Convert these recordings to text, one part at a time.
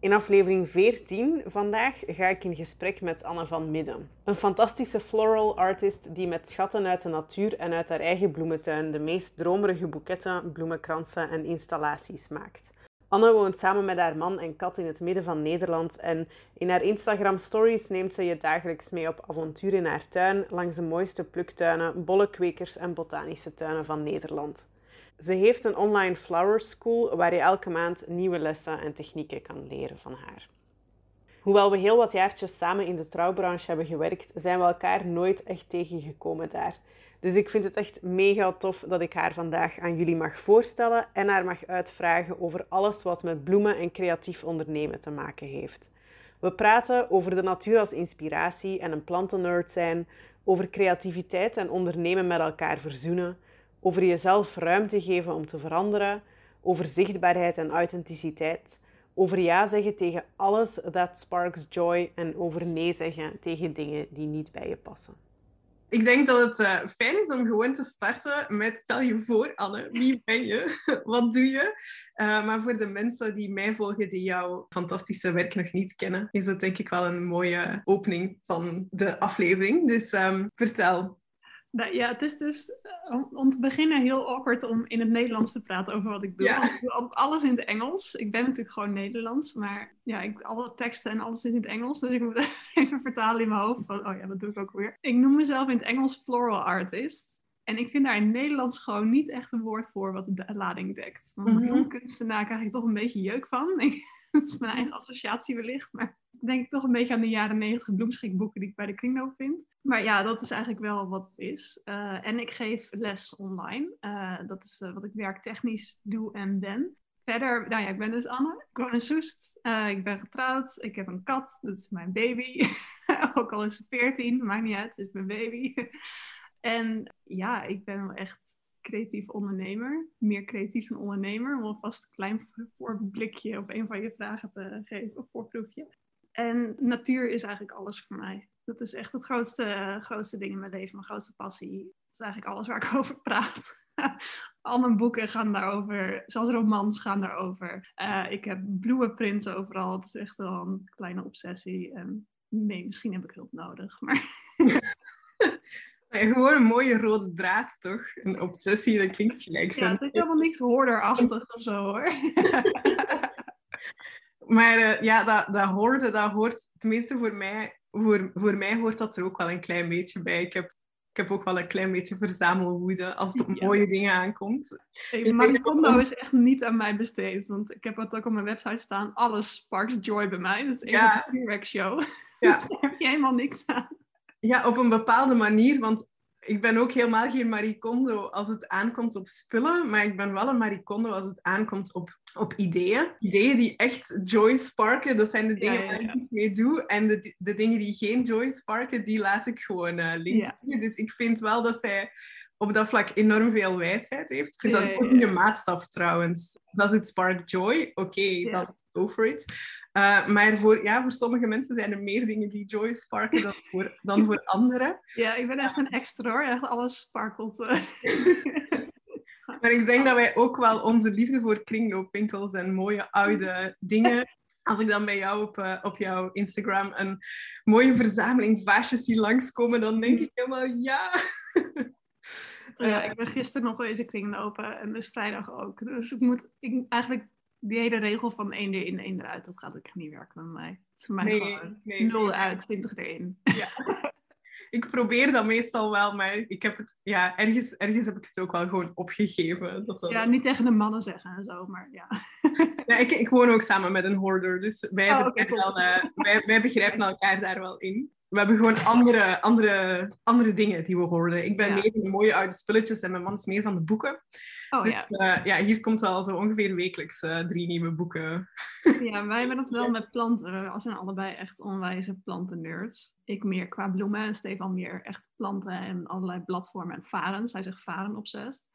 In aflevering 14 vandaag ga ik in gesprek met Anne van Midden. Een fantastische floral artist die met schatten uit de natuur en uit haar eigen bloementuin de meest dromerige boeketten, bloemenkransen en installaties maakt. Anne woont samen met haar man en kat in het midden van Nederland en in haar Instagram stories neemt ze je dagelijks mee op avontuur in haar tuin langs de mooiste pluktuinen, bollenkwekers en botanische tuinen van Nederland. Ze heeft een online flower school waar je elke maand nieuwe lessen en technieken kan leren van haar. Hoewel we heel wat jaartjes samen in de trouwbranche hebben gewerkt, zijn we elkaar nooit echt tegengekomen daar. Dus ik vind het echt mega tof dat ik haar vandaag aan jullie mag voorstellen en haar mag uitvragen over alles wat met bloemen en creatief ondernemen te maken heeft. We praten over de natuur als inspiratie en een plantennerd zijn, over creativiteit en ondernemen met elkaar verzoenen, over jezelf ruimte geven om te veranderen, over zichtbaarheid en authenticiteit, over ja zeggen tegen alles dat sparks joy en over nee zeggen tegen dingen die niet bij je passen. Ik denk dat het uh, fijn is om gewoon te starten met stel je voor, Anne, wie ben je? Wat doe je? Uh, maar voor de mensen die mij volgen, die jouw fantastische werk nog niet kennen, is dat denk ik wel een mooie opening van de aflevering. Dus um, vertel, ja, het is dus om, om, te beginnen heel awkward om in het Nederlands te praten over wat ik doe. Want ik doe altijd alles in het Engels. Ik ben natuurlijk gewoon Nederlands, maar ja, ik, alle teksten en alles is in het Engels. Dus ik moet even vertalen in mijn hoofd van, oh ja, dat doe ik ook weer. Ik noem mezelf in het Engels floral artist. En ik vind daar in Nederlands gewoon niet echt een woord voor wat de lading dekt. Want mm -hmm. kunstenaar krijg ik toch een beetje jeuk van. dat is mijn eigen associatie wellicht, maar denk ik toch een beetje aan de jaren negentig bloemschikboeken die ik bij de kringloop vind. Maar ja, dat is eigenlijk wel wat het is. Uh, en ik geef les online. Uh, dat is uh, wat ik werktechnisch doe en ben. Verder, nou ja, ik ben dus Anne. Ik woon in Soest. ik ben getrouwd. Ik heb een kat. Dat is mijn baby. Ook al is ze 14, maakt niet uit. Het is mijn baby. en ja, ik ben wel echt creatief ondernemer. Meer creatief dan ondernemer. Om alvast een klein voorblikje op een van je vragen te geven. Of voorproefje. En natuur is eigenlijk alles voor mij. Dat is echt het grootste, grootste ding in mijn leven, mijn grootste passie. Dat is eigenlijk alles waar ik over praat. Al mijn boeken gaan daarover, zelfs romans gaan daarover. Uh, ik heb bloemenprints overal. Het is echt wel een kleine obsessie. Nee, misschien heb ik hulp nodig. Maar gewoon een mooie rode draad, toch? Een obsessie, dat klinkt gelijk. Ja, het is helemaal niks hoorderachtig of zo, hoor. Maar uh, ja, dat, dat hoorde, dat hoort, tenminste voor mij, voor, voor mij hoort dat er ook wel een klein beetje bij. Ik heb, ik heb ook wel een klein beetje verzamelwoede als het op ja. mooie dingen aankomt. Hey, Maricondo is echt niet aan mij besteed, want ik heb het ook op mijn website staan. Alles sparks joy bij mij. Dat is een ja. show. Ja. dus daar heb je helemaal niks aan. Ja, op een bepaalde manier, want ik ben ook helemaal geen maricondo als het aankomt op spullen, maar ik ben wel een maricondo als het aankomt op, op ideeën. Ideeën die echt joy sparken, dat zijn de dingen ja, ja, ja. waar ik iets mee doe. En de, de dingen die geen joy sparken, die laat ik gewoon uh, links liggen. Dus ik vind wel dat zij op dat vlak enorm veel wijsheid heeft. Ik vind dat ook een maatstaf trouwens. Does it spark joy? Oké, okay, dan go for it. Uh, maar voor, ja, voor sommige mensen zijn er meer dingen die joy sparken dan voor, dan voor anderen. Ja, ik ben echt een extra hoor. Echt alles sparkelt. maar ik denk dat wij ook wel onze liefde voor kringloopwinkels en mooie oude dingen als ik dan bij jou op, uh, op jouw Instagram een mooie verzameling vaasjes zie langskomen, dan denk ik helemaal ja. ja, ik ben gisteren nog eens kringlopen en dus vrijdag ook. Dus ik moet ik, eigenlijk die hele regel van één erin, één eruit, dat gaat ook niet werken met mij. Het is voor mij nee, gewoon nee, 0 nee. uit, 20 erin. Ja. ik probeer dat meestal wel, maar ik heb het, ja, ergens, ergens heb ik het ook wel gewoon opgegeven. Dat dat... Ja, niet tegen de mannen zeggen en zo, maar ja. ja ik, ik woon ook samen met een hoarder, dus wij, oh, okay, wel, uh, wij, wij begrijpen elkaar daar wel in we hebben gewoon andere, andere, andere dingen die we hoorden. Ik ben ja. meer van de mooie oude spulletjes en mijn man is meer van de boeken. Oh, dus, ja. Uh, ja, hier komt wel zo ongeveer wekelijks uh, drie nieuwe boeken. Ja, wij hebben dat wel met planten. We zijn allebei echt onwijze plantennerds. Ik meer qua bloemen en Stefan meer echt planten en allerlei bladvormen en varen. Zij zegt varen obsessed.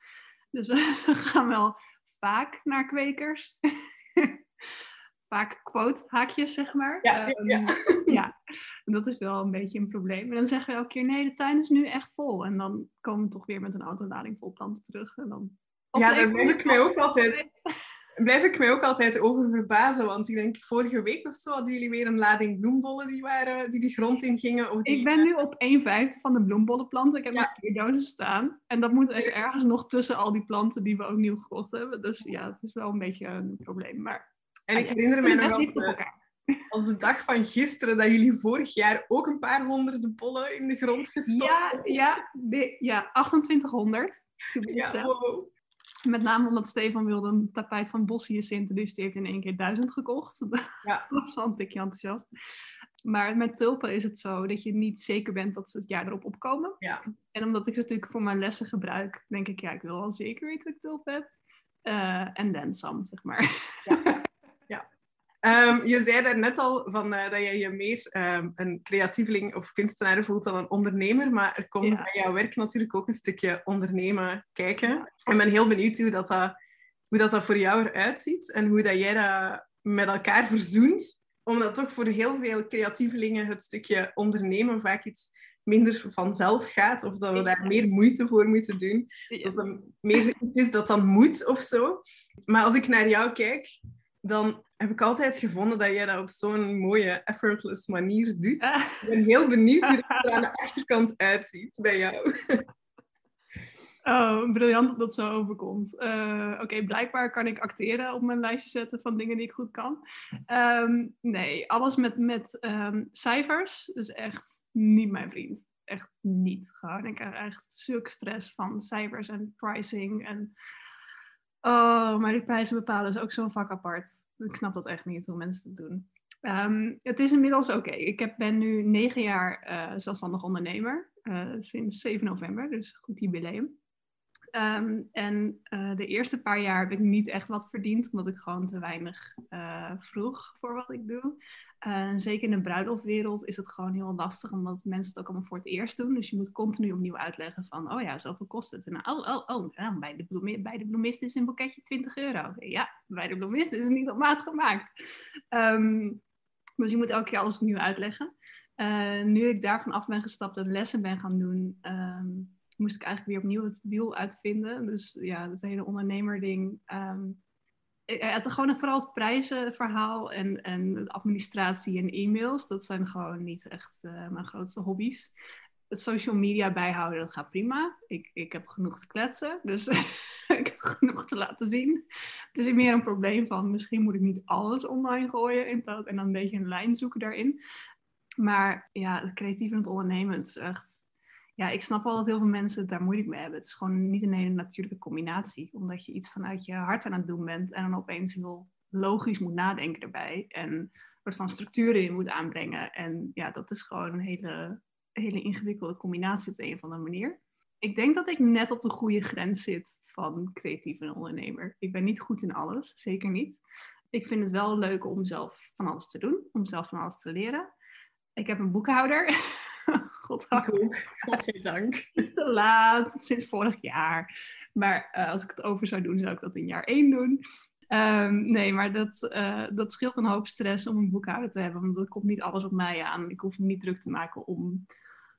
Dus we gaan wel vaak naar kwekers vaak quote haakjes, zeg maar. Ja, um, ja. ja, dat is wel een beetje een probleem. En dan zeggen we elke keer, nee, de tuin is nu echt vol. En dan komen we toch weer met een autolading vol planten terug. En dan ja, daar ben ik mij ook altijd... blijf ik mij ook altijd over verbazen. Want ik denk, vorige week of zo hadden jullie weer een lading bloembollen die, waren, die de grond in gingen. Of die, Ik ben nu op 1 vijfde van de bloembollenplanten. Ik heb nog vier dozen staan. En dat moet dus ergens nog tussen al die planten die we ook nieuw gekocht hebben. Dus ja, het is wel een beetje een probleem. Maar En ik ah, ja, herinner mij nog als op de, als de dag van gisteren dat jullie vorig jaar ook een paar honderden bollen in de grond gestopt Ja, hebben. ja, de- ja, 2800. to be Ja, exact. wow. Met name omdat Stefan wilde een tapijt van boshyacinthe, dus die heeft in één keer duizend gekocht. Ja. Dat was wel een tikje enthousiast. Maar met tulpen is het zo dat je niet zeker bent dat ze het jaar erop opkomen. Ja. En omdat ik ze natuurlijk voor mijn lessen gebruik, denk ik, ja, ik wil wel zeker weten dat ik tulpen heb. Eh, En then some, zeg maar. Ehm, je zei daarnet al van, eh, dat je je meer ehm, een creatieveling of kunstenaar voelt dan een ondernemer. Maar er komt Ja. bij jouw werk natuurlijk ook een stukje ondernemen kijken. Ik ben heel benieuwd hoe dat, dat, hoe dat, dat voor jou eruit ziet. En hoe dat jij dat met elkaar verzoent. Omdat toch voor heel veel creatievelingen het stukje ondernemen vaak iets minder vanzelf gaat. Of dat we daar meer moeite voor moeten doen. Dat het meer iets is dat dan moet of zo. Maar als ik naar jou kijk, dan heb ik altijd gevonden dat jij dat op zo'n mooie, effortless manier doet. Ah. Ik ben heel benieuwd hoe het er aan de achterkant uitziet bij jou. Oh, briljant dat dat zo overkomt. Eh, Oké, blijkbaar kan ik acteren op mijn lijstje zetten van dingen die ik goed kan. Ehm, nee, alles met, met ehm, cijfers is echt niet mijn vriend. Echt niet. Gewoon, ik krijg echt zulke stress van cijfers en pricing. En... Oh, maar die prijzen bepalen is ook zo'n vak apart. Ik snap dat echt niet hoe mensen het doen. Ehm, het is inmiddels oké. Ik heb, ben nu negen jaar eh, zelfstandig ondernemer. eh, sinds 7 november, dus goed jubileum. Ehm, en eh, de eerste paar jaar heb ik niet echt wat verdiend, omdat ik gewoon te weinig eh, vroeg voor wat ik doe. Eh, zeker in de bruiloftwereld is het gewoon heel lastig, omdat mensen het ook allemaal voor het eerst doen. Dus je moet continu opnieuw uitleggen van, oh ja, zoveel kost het. En oh, oh, oh, nou, bij, de bloemi- bij de bloemist is een boeketje 20 euro. Ja, bij de bloemist is het niet op maat gemaakt. Ehm, dus je moet elke keer alles opnieuw uitleggen. Nu ik daarvan af ben gestapt en lessen ben gaan doen, ehm, moest ik eigenlijk weer opnieuw het wiel uitvinden. Dus ja, dat hele ondernemerding. ik- het, gewoon vooral het prijzenverhaal en, en administratie en e-mails, dat zijn gewoon niet echt eh, mijn grootste hobby's. Het social media bijhouden, dat gaat prima. Ik, ik heb genoeg te kletsen, dus ik heb genoeg te laten zien. Het is meer een probleem van, misschien moet ik niet alles online gooien in plaats- en dan een beetje een lijn zoeken daarin. Maar ja, het creatief en het ondernemen, het is echt... Ja, ik snap wel dat heel veel mensen het daar moeilijk mee hebben. Het is gewoon niet een hele natuurlijke combinatie. Omdat je iets vanuit je hart aan het doen bent en dan opeens heel logisch moet nadenken erbij. En een soort van structuren in moet aanbrengen. En ja, dat is gewoon een hele, hele ingewikkelde combinatie op de een of andere manier. Ik denk dat ik net op de goede grens zit van creatief en ondernemer. Ik ben niet goed in alles, zeker niet. Ik vind het wel leuk om zelf van alles te doen, om zelf van alles te leren. Ik heb een boekhouder. God, Ik ook. Godzijdank. het is te laat, sinds vorig jaar. Maar eh, als ik het over zou doen, zou ik dat in jaar één doen. Ehm, nee, maar dat, eh, dat scheelt een hoop stress om een boekhouder te hebben. Want er komt niet alles op mij aan. Ik hoef me niet druk te maken om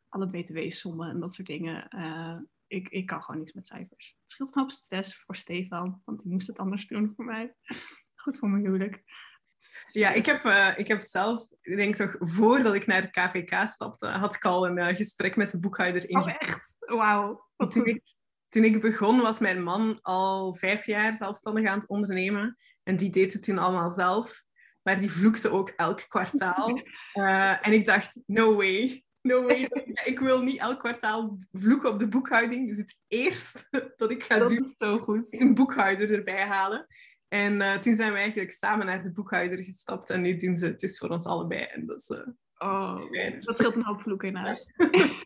alle btw-sommen en dat soort dingen. Eh, ik, ik kan gewoon niks met cijfers. Het scheelt een hoop stress voor Stefan, want die moest het anders doen voor mij. Goed voor mijn huwelijk. Ja, ik heb, eh, ik heb zelf, ik denk nog voordat ik naar de KVK stapte, had ik al een eh, gesprek met de boekhouder in. Oh, echt? Wauw. Toen ik, toen ik begon, was mijn man al vijf jaar zelfstandig aan het ondernemen. En die deed het toen allemaal zelf. Maar die vloekte ook elk kwartaal. Eh, en ik dacht, no way. No way. Ik wil niet elk kwartaal vloeken op de boekhouding. Dus het eerste dat ik ga Dat doen, is zo goed. is een boekhouder erbij halen. En eh, toen zijn we eigenlijk samen naar de boekhouder gestapt. En nu doen ze het dus voor ons allebei. En dat is eh, Oh, fijn. dat scheelt een hoop vloeken in huis.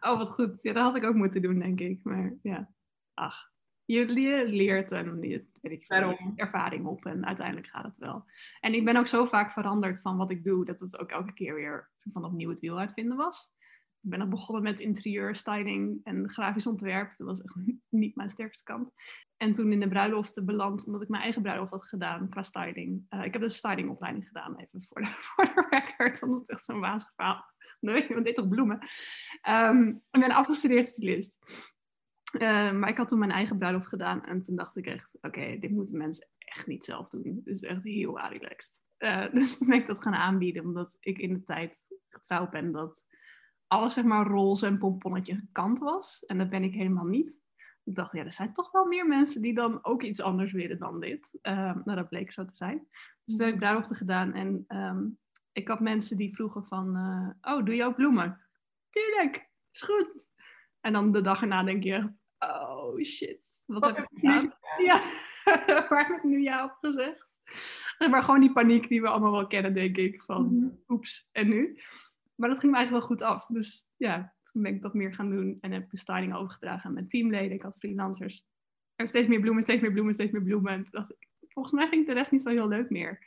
oh, wat goed. Ja, dat had ik ook moeten doen, denk ik. Maar ja, ach. Je le- leert en je, weet ik veel, ervaring op en uiteindelijk gaat het wel. En ik ben ook zo vaak veranderd van wat ik doe, dat het ook elke keer weer van opnieuw het wiel uitvinden was. Ik ben ook begonnen met interieur, styling en grafisch ontwerp. Dat was echt niet mijn sterkste kant. En toen in de bruiloften beland, omdat ik mijn eigen bruiloft had gedaan qua styling. Eh, ik heb dus een stylingopleiding gedaan, even voor de, voor de record. Dat is echt zo'n wazig verhaal. Nee, want dit toch bloemen. Ehm, ik ben afgestudeerd stylist. Eh, maar ik had toen mijn eigen bruiloft gedaan en toen dacht ik echt, oké, dit moeten mensen echt niet zelf doen. Dit is echt heel relaxed. Uh, dus toen ben ik dat gaan aanbieden, omdat ik in de tijd getrouwd ben dat alles zeg maar roze en pomponnetje gekant was. En dat ben ik helemaal niet. Ik dacht, ja, er zijn toch wel meer mensen die dan ook iets anders willen dan dit. Uh, nou, dat bleek zo te zijn. Dus toen heb ik bruiloften gedaan en ehm, ik had mensen die vroegen van, oh, doe je ook bloemen? Tuurlijk, is goed. En dan de dag erna denk je echt, oh shit, wat, heb ik gedaan? Ja, waar heb ik nu ja op gezegd? Maar gewoon die paniek die we allemaal wel kennen, denk ik. Van, mm oeps, en nu? Maar dat ging me eigenlijk wel goed af. Dus ja, toen ben ik dat meer gaan doen. En heb ik de styling overgedragen aan mijn teamleden. Ik had freelancers. En steeds meer bloemen, steeds meer bloemen, steeds meer bloemen. En toen dacht ik, volgens mij vind ik de rest niet zo heel leuk meer.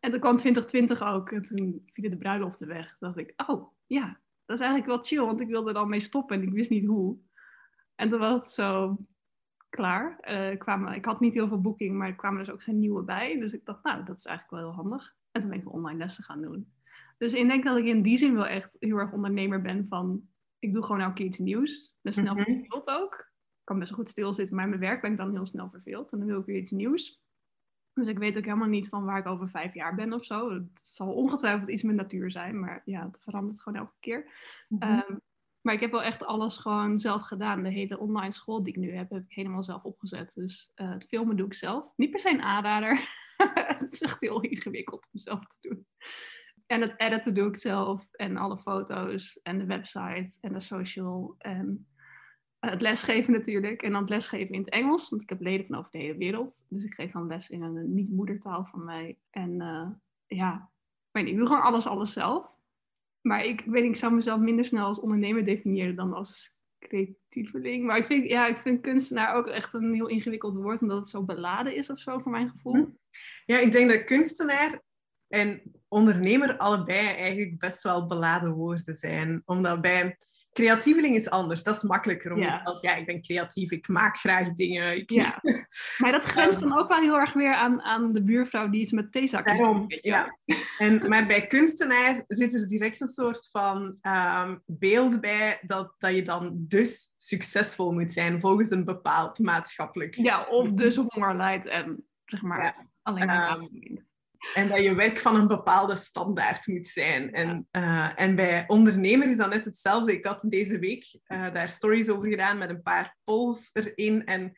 En toen kwam 2020 ook. En toen vielen de bruiloften weg. Toen dacht ik, oh ja, dat is eigenlijk wel chill. Want ik wilde er dan mee stoppen en ik wist niet hoe. En toen was het zo klaar. Uh, kwamen, ik had niet heel veel boeking, maar er kwamen dus ook geen nieuwe bij. Dus ik dacht, nou, dat is eigenlijk wel heel handig. En toen ben ik online lessen gaan doen. Dus ik denk dat ik in die zin wel echt heel erg ondernemer ben van... Ik doe gewoon elke keer iets nieuws. Ben snel mm verveeld ook. Ik kan best wel goed stilzitten, maar in mijn werk ben ik dan heel snel verveeld. En dan wil ik weer iets nieuws. Dus ik weet ook helemaal niet van waar ik over vijf jaar ben of zo. Het zal ongetwijfeld iets met natuur zijn, maar ja, het verandert gewoon elke keer. Mm maar ik heb wel echt alles gewoon zelf gedaan. De hele online school die ik nu heb, heb ik helemaal zelf opgezet. Dus uh, het filmen doe ik zelf. Niet per se een aanrader. het is echt heel ingewikkeld om zelf te doen. En het editen doe ik zelf. En alle foto's en de website en de social. En eh, het lesgeven natuurlijk. En dan het lesgeven in het Engels. Want ik heb leden van over de hele wereld. Dus ik geef dan les in een niet-moedertaal van mij. En uh, ja, ik, weet niet, ik doe gewoon alles, alles zelf. Maar ik weet ik zou mezelf minder snel als ondernemer definiëren dan als creatieveling. Maar ik vind, ja, ik vind kunstenaar ook echt een heel ingewikkeld woord, omdat het zo beladen is of zo, voor mijn gevoel. Hm. Ja, ik denk dat kunstenaar en ondernemer allebei eigenlijk best wel beladen woorden zijn. Omdat bij creatieveling is anders. Dat is makkelijker om ja. jezelf... Ja, ik ben creatief, ik maak graag dingen. Ik... Ja. Maar dat grenst dan ook wel heel erg weer aan, aan de buurvrouw die iets met theezakjes doet. Ja. En, maar bij kunstenaar zit er direct een soort van um, beeld bij dat, dat je dan dus succesvol moet zijn volgens een bepaald maatschappelijk... Ja, of dus honger lijdt en zeg maar alleen maar um, en dat je werk van een bepaalde standaard moet zijn. En, uh, en bij ondernemer is dat net hetzelfde. Ik had deze week uh, daar stories over gedaan met een paar polls erin. En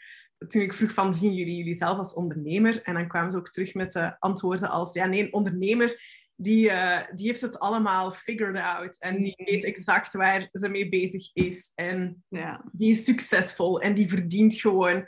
toen ik vroeg van, zien jullie jullie zelf als ondernemer? En dan kwamen ze ook terug met de antwoorden als, ja nee, een ondernemer die, uh, die heeft het allemaal figured out. En die weet exact waar ze mee bezig is. En ja. die is succesvol en die verdient gewoon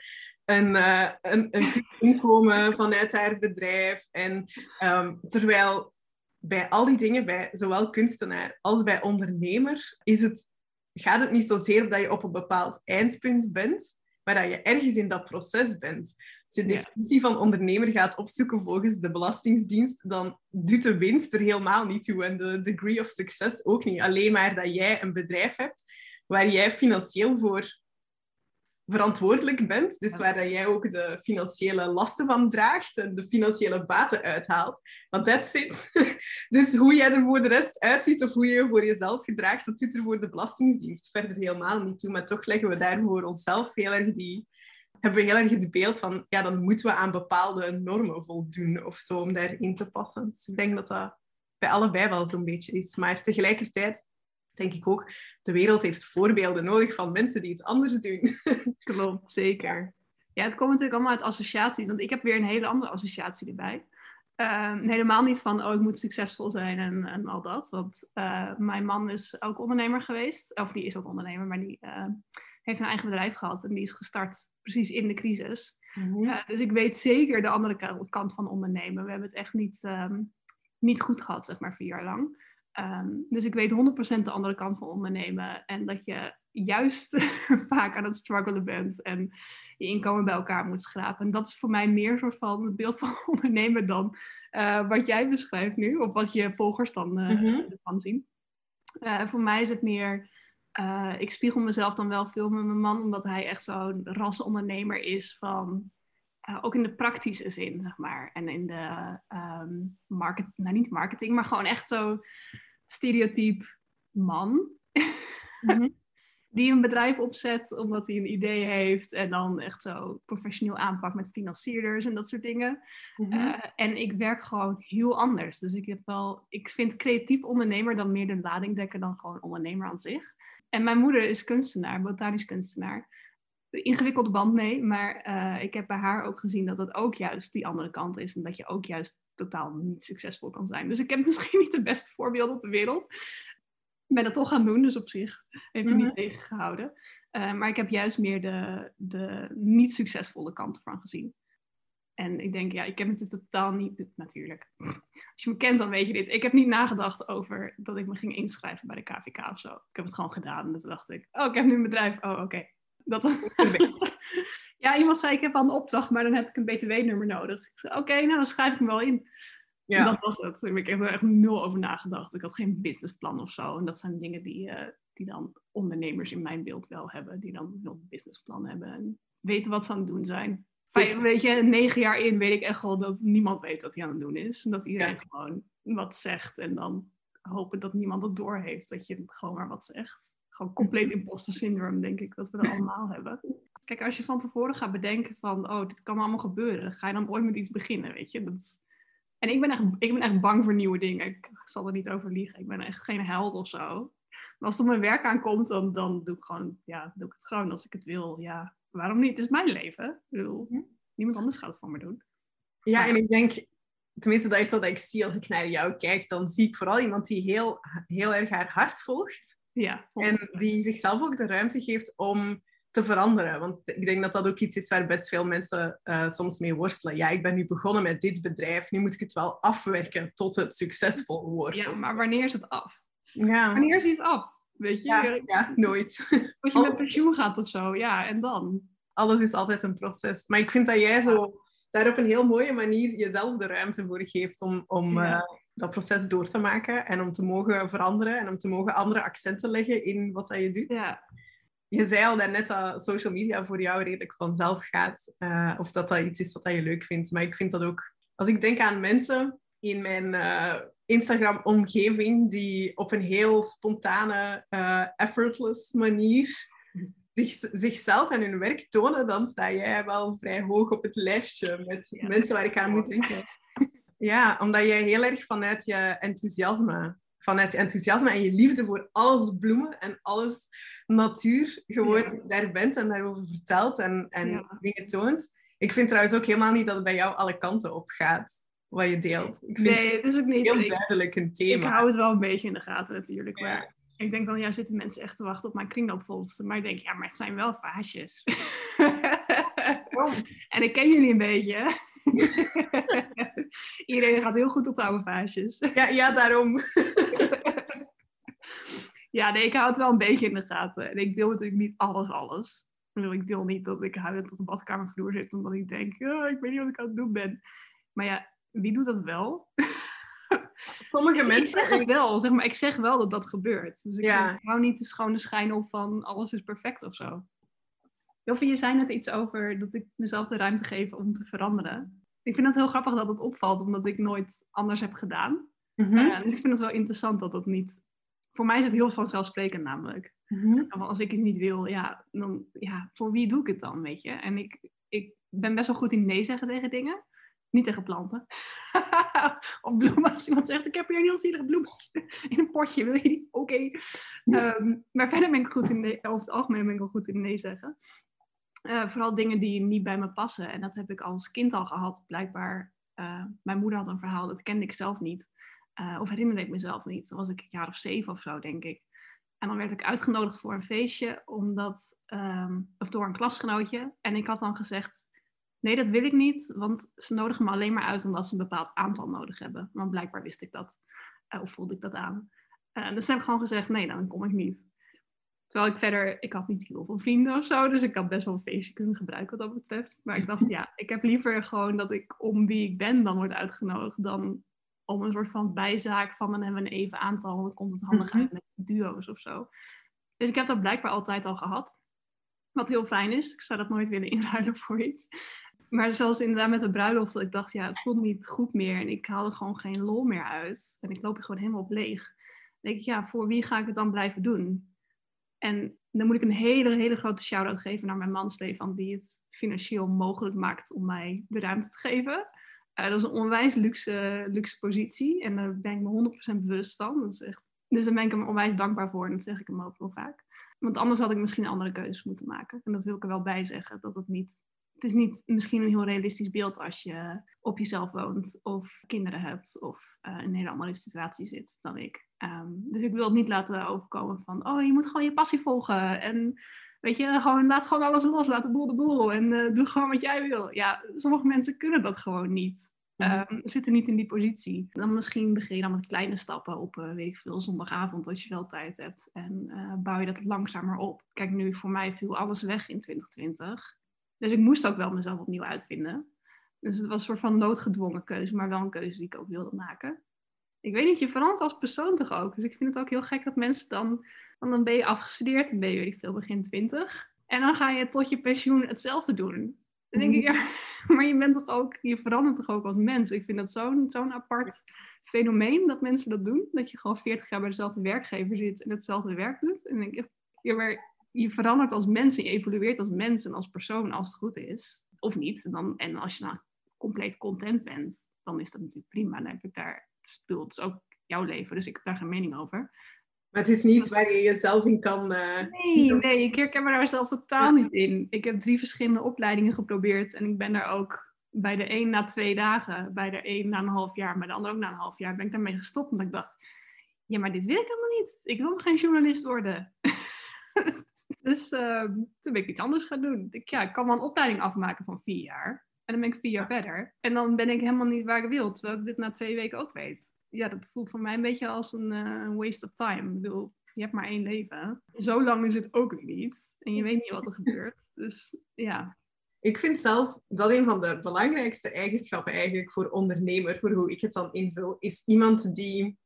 een, uh, een, een inkomen vanuit haar bedrijf. En um, terwijl bij al die dingen, bij zowel kunstenaar als bij ondernemer, is het, gaat het niet zozeer dat je op een bepaald eindpunt bent, maar dat je ergens in dat proces bent. Als je de definitie van ondernemer gaat opzoeken volgens de Belastingdienst, dan doet de winst er helemaal niet toe en de degree of success ook niet. Alleen maar dat jij een bedrijf hebt waar jij financieel voor verantwoordelijk bent. Dus waar dat jij ook de financiële lasten van draagt en de financiële baten uithaalt. Want that's it. dus hoe jij er voor de rest uitziet of hoe je je voor jezelf gedraagt, dat doet er voor de Belastingdienst verder helemaal niet toe. Maar toch leggen we daar voor onszelf heel erg die... Hebben we heel erg het beeld van, ja, dan moeten we aan bepaalde normen voldoen of zo om daarin te passen. Dus ik denk dat dat bij allebei wel zo'n beetje is. Maar tegelijkertijd denk ik ook, de wereld heeft voorbeelden nodig van mensen die het anders doen. Klopt, zeker. Ja, het komt natuurlijk allemaal uit associatie, want ik heb weer een hele andere associatie erbij. Ehm, helemaal niet van, oh, ik moet succesvol zijn en, en al dat. Want uh, mijn man is ook ondernemer geweest. Of die is ook ondernemer, maar die uh, heeft een eigen bedrijf gehad. En die is gestart precies in de crisis. Mm -hmm. dus ik weet zeker de andere kant van ondernemen. We hebben het echt niet, um, niet goed gehad, zeg maar, vier jaar lang. Um, dus ik weet 100% de andere kant van ondernemen. En dat je juist vaak aan het struggelen bent en je inkomen bij elkaar moet schrapen. En dat is voor mij meer soort van het beeld van ondernemen dan uh, wat jij beschrijft nu, of wat je volgers dan uh, mm -hmm. ervan zien. Uh, voor mij is het meer, ik spiegel mezelf dan wel veel met mijn man, omdat hij echt zo'n rasondernemer is van ook in de praktische zin, zeg maar. En in de um, market, nou niet marketing, maar gewoon echt zo stereotype man. Mhm. die een bedrijf opzet omdat hij een idee heeft en dan echt zo professioneel aanpakt met financierders en dat soort dingen. Mhm. Eh, en ik werk gewoon heel anders. Dus ik heb wel, ik vind creatief ondernemer dan meer de lading dekken dan gewoon ondernemer aan zich. En mijn moeder is kunstenaar, botanisch kunstenaar. Ingewikkelde band mee, maar eh, ik heb bij haar ook gezien dat het ook juist die andere kant is. En dat je ook juist totaal niet succesvol kan zijn. Dus ik heb misschien niet de beste voorbeelden op de wereld. Ik ben het toch gaan doen, dus op zich heeft me Mhm. niet tegengehouden. Eh, maar ik heb juist meer de, de niet succesvolle kant ervan gezien. En ik denk, ja, ik heb natuurlijk totaal niet, natuurlijk. Als je me kent, dan weet je dit. Ik heb niet nagedacht over dat ik me ging inschrijven bij de KVK of zo. Ik heb het gewoon gedaan. En toen dacht ik, oh, ik heb nu een bedrijf. Oh, oké. Dat ja, iemand zei, ik heb al een opdracht, maar dan heb ik een btw-nummer nodig. Ik zei, oké, nou, dan schrijf ik me wel in. En Ja. dat was het. Ik heb er echt nul over nagedacht. Ik had geen businessplan of zo. En dat zijn dingen die, eh, die dan ondernemers in mijn beeld wel hebben. Die dan wel een businessplan hebben en weten wat ze aan het doen zijn. Vijf, weet je, negen jaar in weet ik echt wel dat niemand weet wat hij aan het doen is. En dat iedereen Ja. gewoon wat zegt. En dan hopen dat niemand het doorheeft. Dat je gewoon maar wat zegt. Gewoon compleet imposter syndrome, denk ik, dat we er allemaal hebben. Kijk, als je van tevoren gaat bedenken van, oh, dit kan allemaal gebeuren. Ga je dan ooit met iets beginnen, weet je. Dat is... En ik ben, echt, ik ben echt bang voor nieuwe dingen. Ik zal er niet over liegen. Ik ben echt geen held of zo. Maar als het op mijn werk aankomt, dan, dan doe, ik gewoon, ja, doe ik het gewoon als ik het wil. Ja, waarom niet? Het is mijn leven. Ik bedoel, Ja. niemand anders gaat het voor me doen. Ja, en ik denk, tenminste, dat is wat ik zie als ik naar jou kijk. Dan zie ik vooral iemand die heel, heel erg haar hart volgt. Ja, En die zichzelf ook de ruimte geeft om te veranderen. Want ik denk dat dat ook iets is waar best veel mensen eh, soms mee worstelen. Ja, ik ben nu begonnen met dit bedrijf. Nu moet ik het wel afwerken tot het succesvol wordt. ja, maar wanneer is het af? ja. Wanneer is iets af? Weet je, Ja, ja, nooit. als je met pensioen gaat of zo, ja, en dan? Alles is altijd een proces. Maar ik vind dat jij zo daar op een heel mooie manier jezelf de ruimte voor geeft om, om Ja. eh, dat proces door te maken en om te mogen veranderen en om te mogen andere accenten leggen in wat dat je doet. Ja, Je zei al daarnet dat social media voor jou redelijk vanzelf gaat. eh, of dat dat iets is wat dat je leuk vindt. Maar ik vind dat ook... Als ik denk aan mensen in mijn eh, Instagram-omgeving die op een heel spontane, eh, effortless manier zich, zichzelf en hun werk tonen, dan sta jij wel vrij hoog op het lijstje met mensen waar ik aan moet denken. Ja, omdat jij heel erg vanuit je enthousiasme, vanuit je enthousiasme en je liefde voor alles bloemen en alles natuur gewoon Ja. daar bent en daarover vertelt en, en Ja. dingen toont. Ik vind trouwens ook helemaal niet dat het bij jou alle kanten op gaat, wat je deelt. Ik vind nee, het is ook niet... heel ik, duidelijk een ik thema. hou het wel een beetje in de gaten natuurlijk, Ja. maar... Ik denk dan, ja, zitten mensen echt te wachten op mijn kringloopvolsten. Maar ik denk, ja, maar het zijn wel vaasjes. En ik ken jullie een beetje. Iedereen gaat heel goed op oude vaasjes. Ja, ja, daarom. ja, nee, ik hou het wel een beetje in de gaten. En ik deel natuurlijk niet alles, alles. Ik Ik deel niet dat ik huilend tot de badkamervloer zit, omdat ik denk, ja, ik weet niet wat ik aan het doen ben. Maar ja, wie doet dat wel? Sommige Ik mensen... zeg het wel, zeg maar. Ik zeg wel dat dat gebeurt. Dus ik, Ja. ik hou niet de schone schijn op van alles is perfect of zo. Joffie, je zei net iets over dat ik mezelf de ruimte geef om te veranderen. Ik vind het heel grappig dat het opvalt, omdat ik nooit anders heb gedaan. Mhm, Eh, dus ik vind het wel interessant dat dat niet... Voor mij is het heel vanzelfsprekend namelijk. mhm. Want als ik iets niet wil, ja, dan, ja, voor wie doe ik het dan, weet je? En ik, ik ben best wel goed in nee zeggen tegen dingen. Niet tegen planten. of bloemen. Als iemand zegt, ik heb hier een heel zielig bloemetje in een potje, wil je die? Oké. Ehm, maar verder ben ik goed in nee, over het algemeen ben ik wel goed in nee zeggen. Eh, vooral dingen die niet bij me passen. En dat heb ik als kind al gehad, blijkbaar. Eh, mijn moeder had een verhaal, dat kende ik zelf niet. Eh, of herinnerde ik mezelf niet. Dan was ik een jaar of zeven of zo, denk ik. En dan werd ik uitgenodigd voor een feestje, omdat, ehm, of door een klasgenootje. En ik had dan gezegd, nee, dat wil ik niet, want ze nodigen me alleen maar uit omdat ze een bepaald aantal nodig hebben. Want blijkbaar wist ik dat, of voelde ik dat aan. Dus toen heb ik gewoon gezegd, nee, dan kom ik niet. Terwijl ik verder, ik had niet heel veel vrienden of zo, dus ik had best wel een feestje kunnen gebruiken wat dat betreft. Maar ik dacht, ja, ik heb liever gewoon dat ik om wie ik ben dan word uitgenodigd, dan om een soort van bijzaak van dan hebben we een even aantal, dan komt het handig Mhm. uit met duo's of zo. Dus ik heb dat blijkbaar altijd al gehad. Wat heel fijn is. Ik zou dat nooit willen inruilen voor iets. Maar zoals inderdaad met de bruiloft, dat ik dacht, ja, het voelt niet goed meer. En ik haal er gewoon geen lol meer uit. En ik loop er gewoon helemaal op leeg. Dan denk ik, ja, voor wie ga ik het dan blijven doen? En dan moet ik een hele, hele grote shout-out geven naar mijn man Stefan, die het financieel mogelijk maakt om mij de ruimte te geven. Uh, dat is een onwijs luxe, luxe positie en daar ben ik me 100% bewust van. Dat is echt, dus daar ben ik hem onwijs dankbaar voor en dat zeg ik hem ook wel vaak. Want anders had ik misschien andere keuzes moeten maken. En dat wil ik er wel bij zeggen, dat het niet het is niet misschien een heel realistisch beeld als je op jezelf woont of kinderen hebt of uh, in een hele andere situatie zit dan ik. Ehm, dus ik wil het niet laten overkomen van, oh, je moet gewoon je passie volgen en weet je, gewoon laat gewoon alles los, laat de boel de boel en uh, doe gewoon wat jij wil. Ja, sommige mensen kunnen dat gewoon niet. Um, zitten niet in die positie. Dan misschien begin je dan met kleine stappen op, uh, weet ik veel, zondagavond als je wel tijd hebt. En bouw je dat langzamer op. Kijk, nu voor mij viel alles weg in 2020. Dus ik moest ook wel mezelf opnieuw uitvinden. Dus het was een soort van noodgedwongen keuze, maar wel een keuze die ik ook wilde maken. Ik weet niet, je verandert als persoon toch ook. Dus ik vind het ook heel gek dat mensen dan, dan ben je afgestudeerd, dan ben je veel begin twintig. En dan ga je tot je pensioen hetzelfde doen. Dan denk ik, ja, maar je bent toch ook, je verandert toch ook als mens. Ik vind dat zo'n zo'n apart fenomeen dat mensen dat doen. Dat je gewoon 40 jaar bij dezelfde werkgever zit en hetzelfde werk doet. En dan denk ik, ja, maar je verandert als mens, je evolueert als mens en als persoon als het goed is. Of niet. Dan, en als je nou compleet content bent, dan is dat natuurlijk prima. Dan heb ik daar, het speelt ook jouw leven, dus ik heb daar geen mening over. Maar het is niet waar je jezelf in kan... Uh... Nee, nee, ik herken me daar zelf totaal niet in. Ik heb drie verschillende opleidingen geprobeerd en ik ben daar ook bij de een na twee dagen, bij de een na een half jaar, bij de ander ook na een half jaar, ben ik daarmee gestopt. Omdat ik dacht, ja, maar dit wil ik helemaal niet. Ik wil geen journalist worden. Dus uh, toen ben ik iets anders gaan doen. Ik, ja, ik kan wel een opleiding afmaken van vier jaar. En dan ben ik vier jaar verder. En dan ben ik helemaal niet waar ik wil. Terwijl ik dit na twee weken ook weet. Ja, dat voelt voor mij een beetje als een uh, waste of time. Ik bedoel, je hebt maar één leven. Zo lang is het ook weer niet. En je weet niet wat er gebeurt. Dus ja. Ik vind zelf dat een van de belangrijkste eigenschappen eigenlijk voor ondernemer, voor hoe ik het dan invul, is iemand die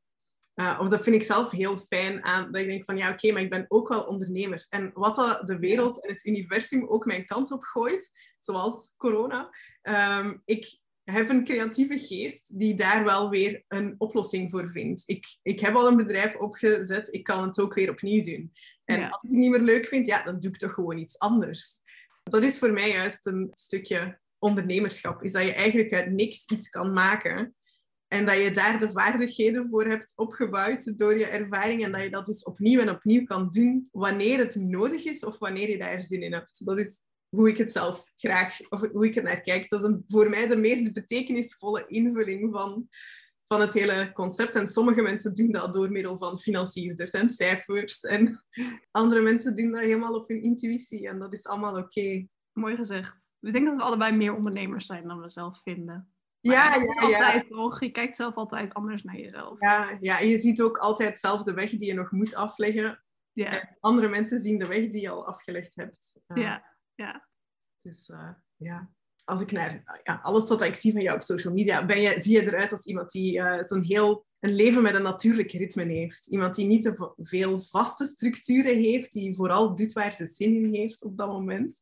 uh, of dat vind ik zelf heel fijn aan, dat ik denk van ja, oké, maar ik ben ook wel ondernemer. En wat dat de wereld en het universum ook mijn kant op gooit, zoals corona, um, ik heb een creatieve geest die daar wel weer een oplossing voor vindt. Ik, ik heb al een bedrijf opgezet, ik kan het ook weer opnieuw doen. En als ik het niet meer leuk vind, ja, dan doe ik toch gewoon iets anders. Dat is voor mij juist een stukje ondernemerschap, is dat je eigenlijk uit niks iets kan maken en dat je daar de vaardigheden voor hebt opgebouwd door je ervaring. En dat je dat dus opnieuw en opnieuw kan doen wanneer het nodig is of wanneer je daar zin in hebt. Dat is hoe ik het zelf graag, of hoe ik er naar kijk. Dat is voor mij de meest betekenisvolle invulling van, van het hele concept. En sommige mensen doen dat door middel van financierders en cijfers. En andere mensen doen dat helemaal op hun intuïtie. En dat is allemaal oké. Mooi gezegd. Ik denk dat we allebei meer ondernemers zijn dan we zelf vinden ja, ja, ja. toch? Je kijkt zelf altijd anders naar jezelf. Ja, ja, en je ziet ook altijd zelf de weg die je nog moet afleggen. Ja. En andere mensen zien de weg die je al afgelegd hebt. ja, ja. Dus uh, ja, als ik naar ja, alles wat ik zie van jou op social media, ben je, zie je eruit als iemand die uh, zo'n heel een leven met een natuurlijk ritme heeft. Iemand die niet te veel vaste structuren heeft, die vooral doet waar ze zin in heeft op dat moment.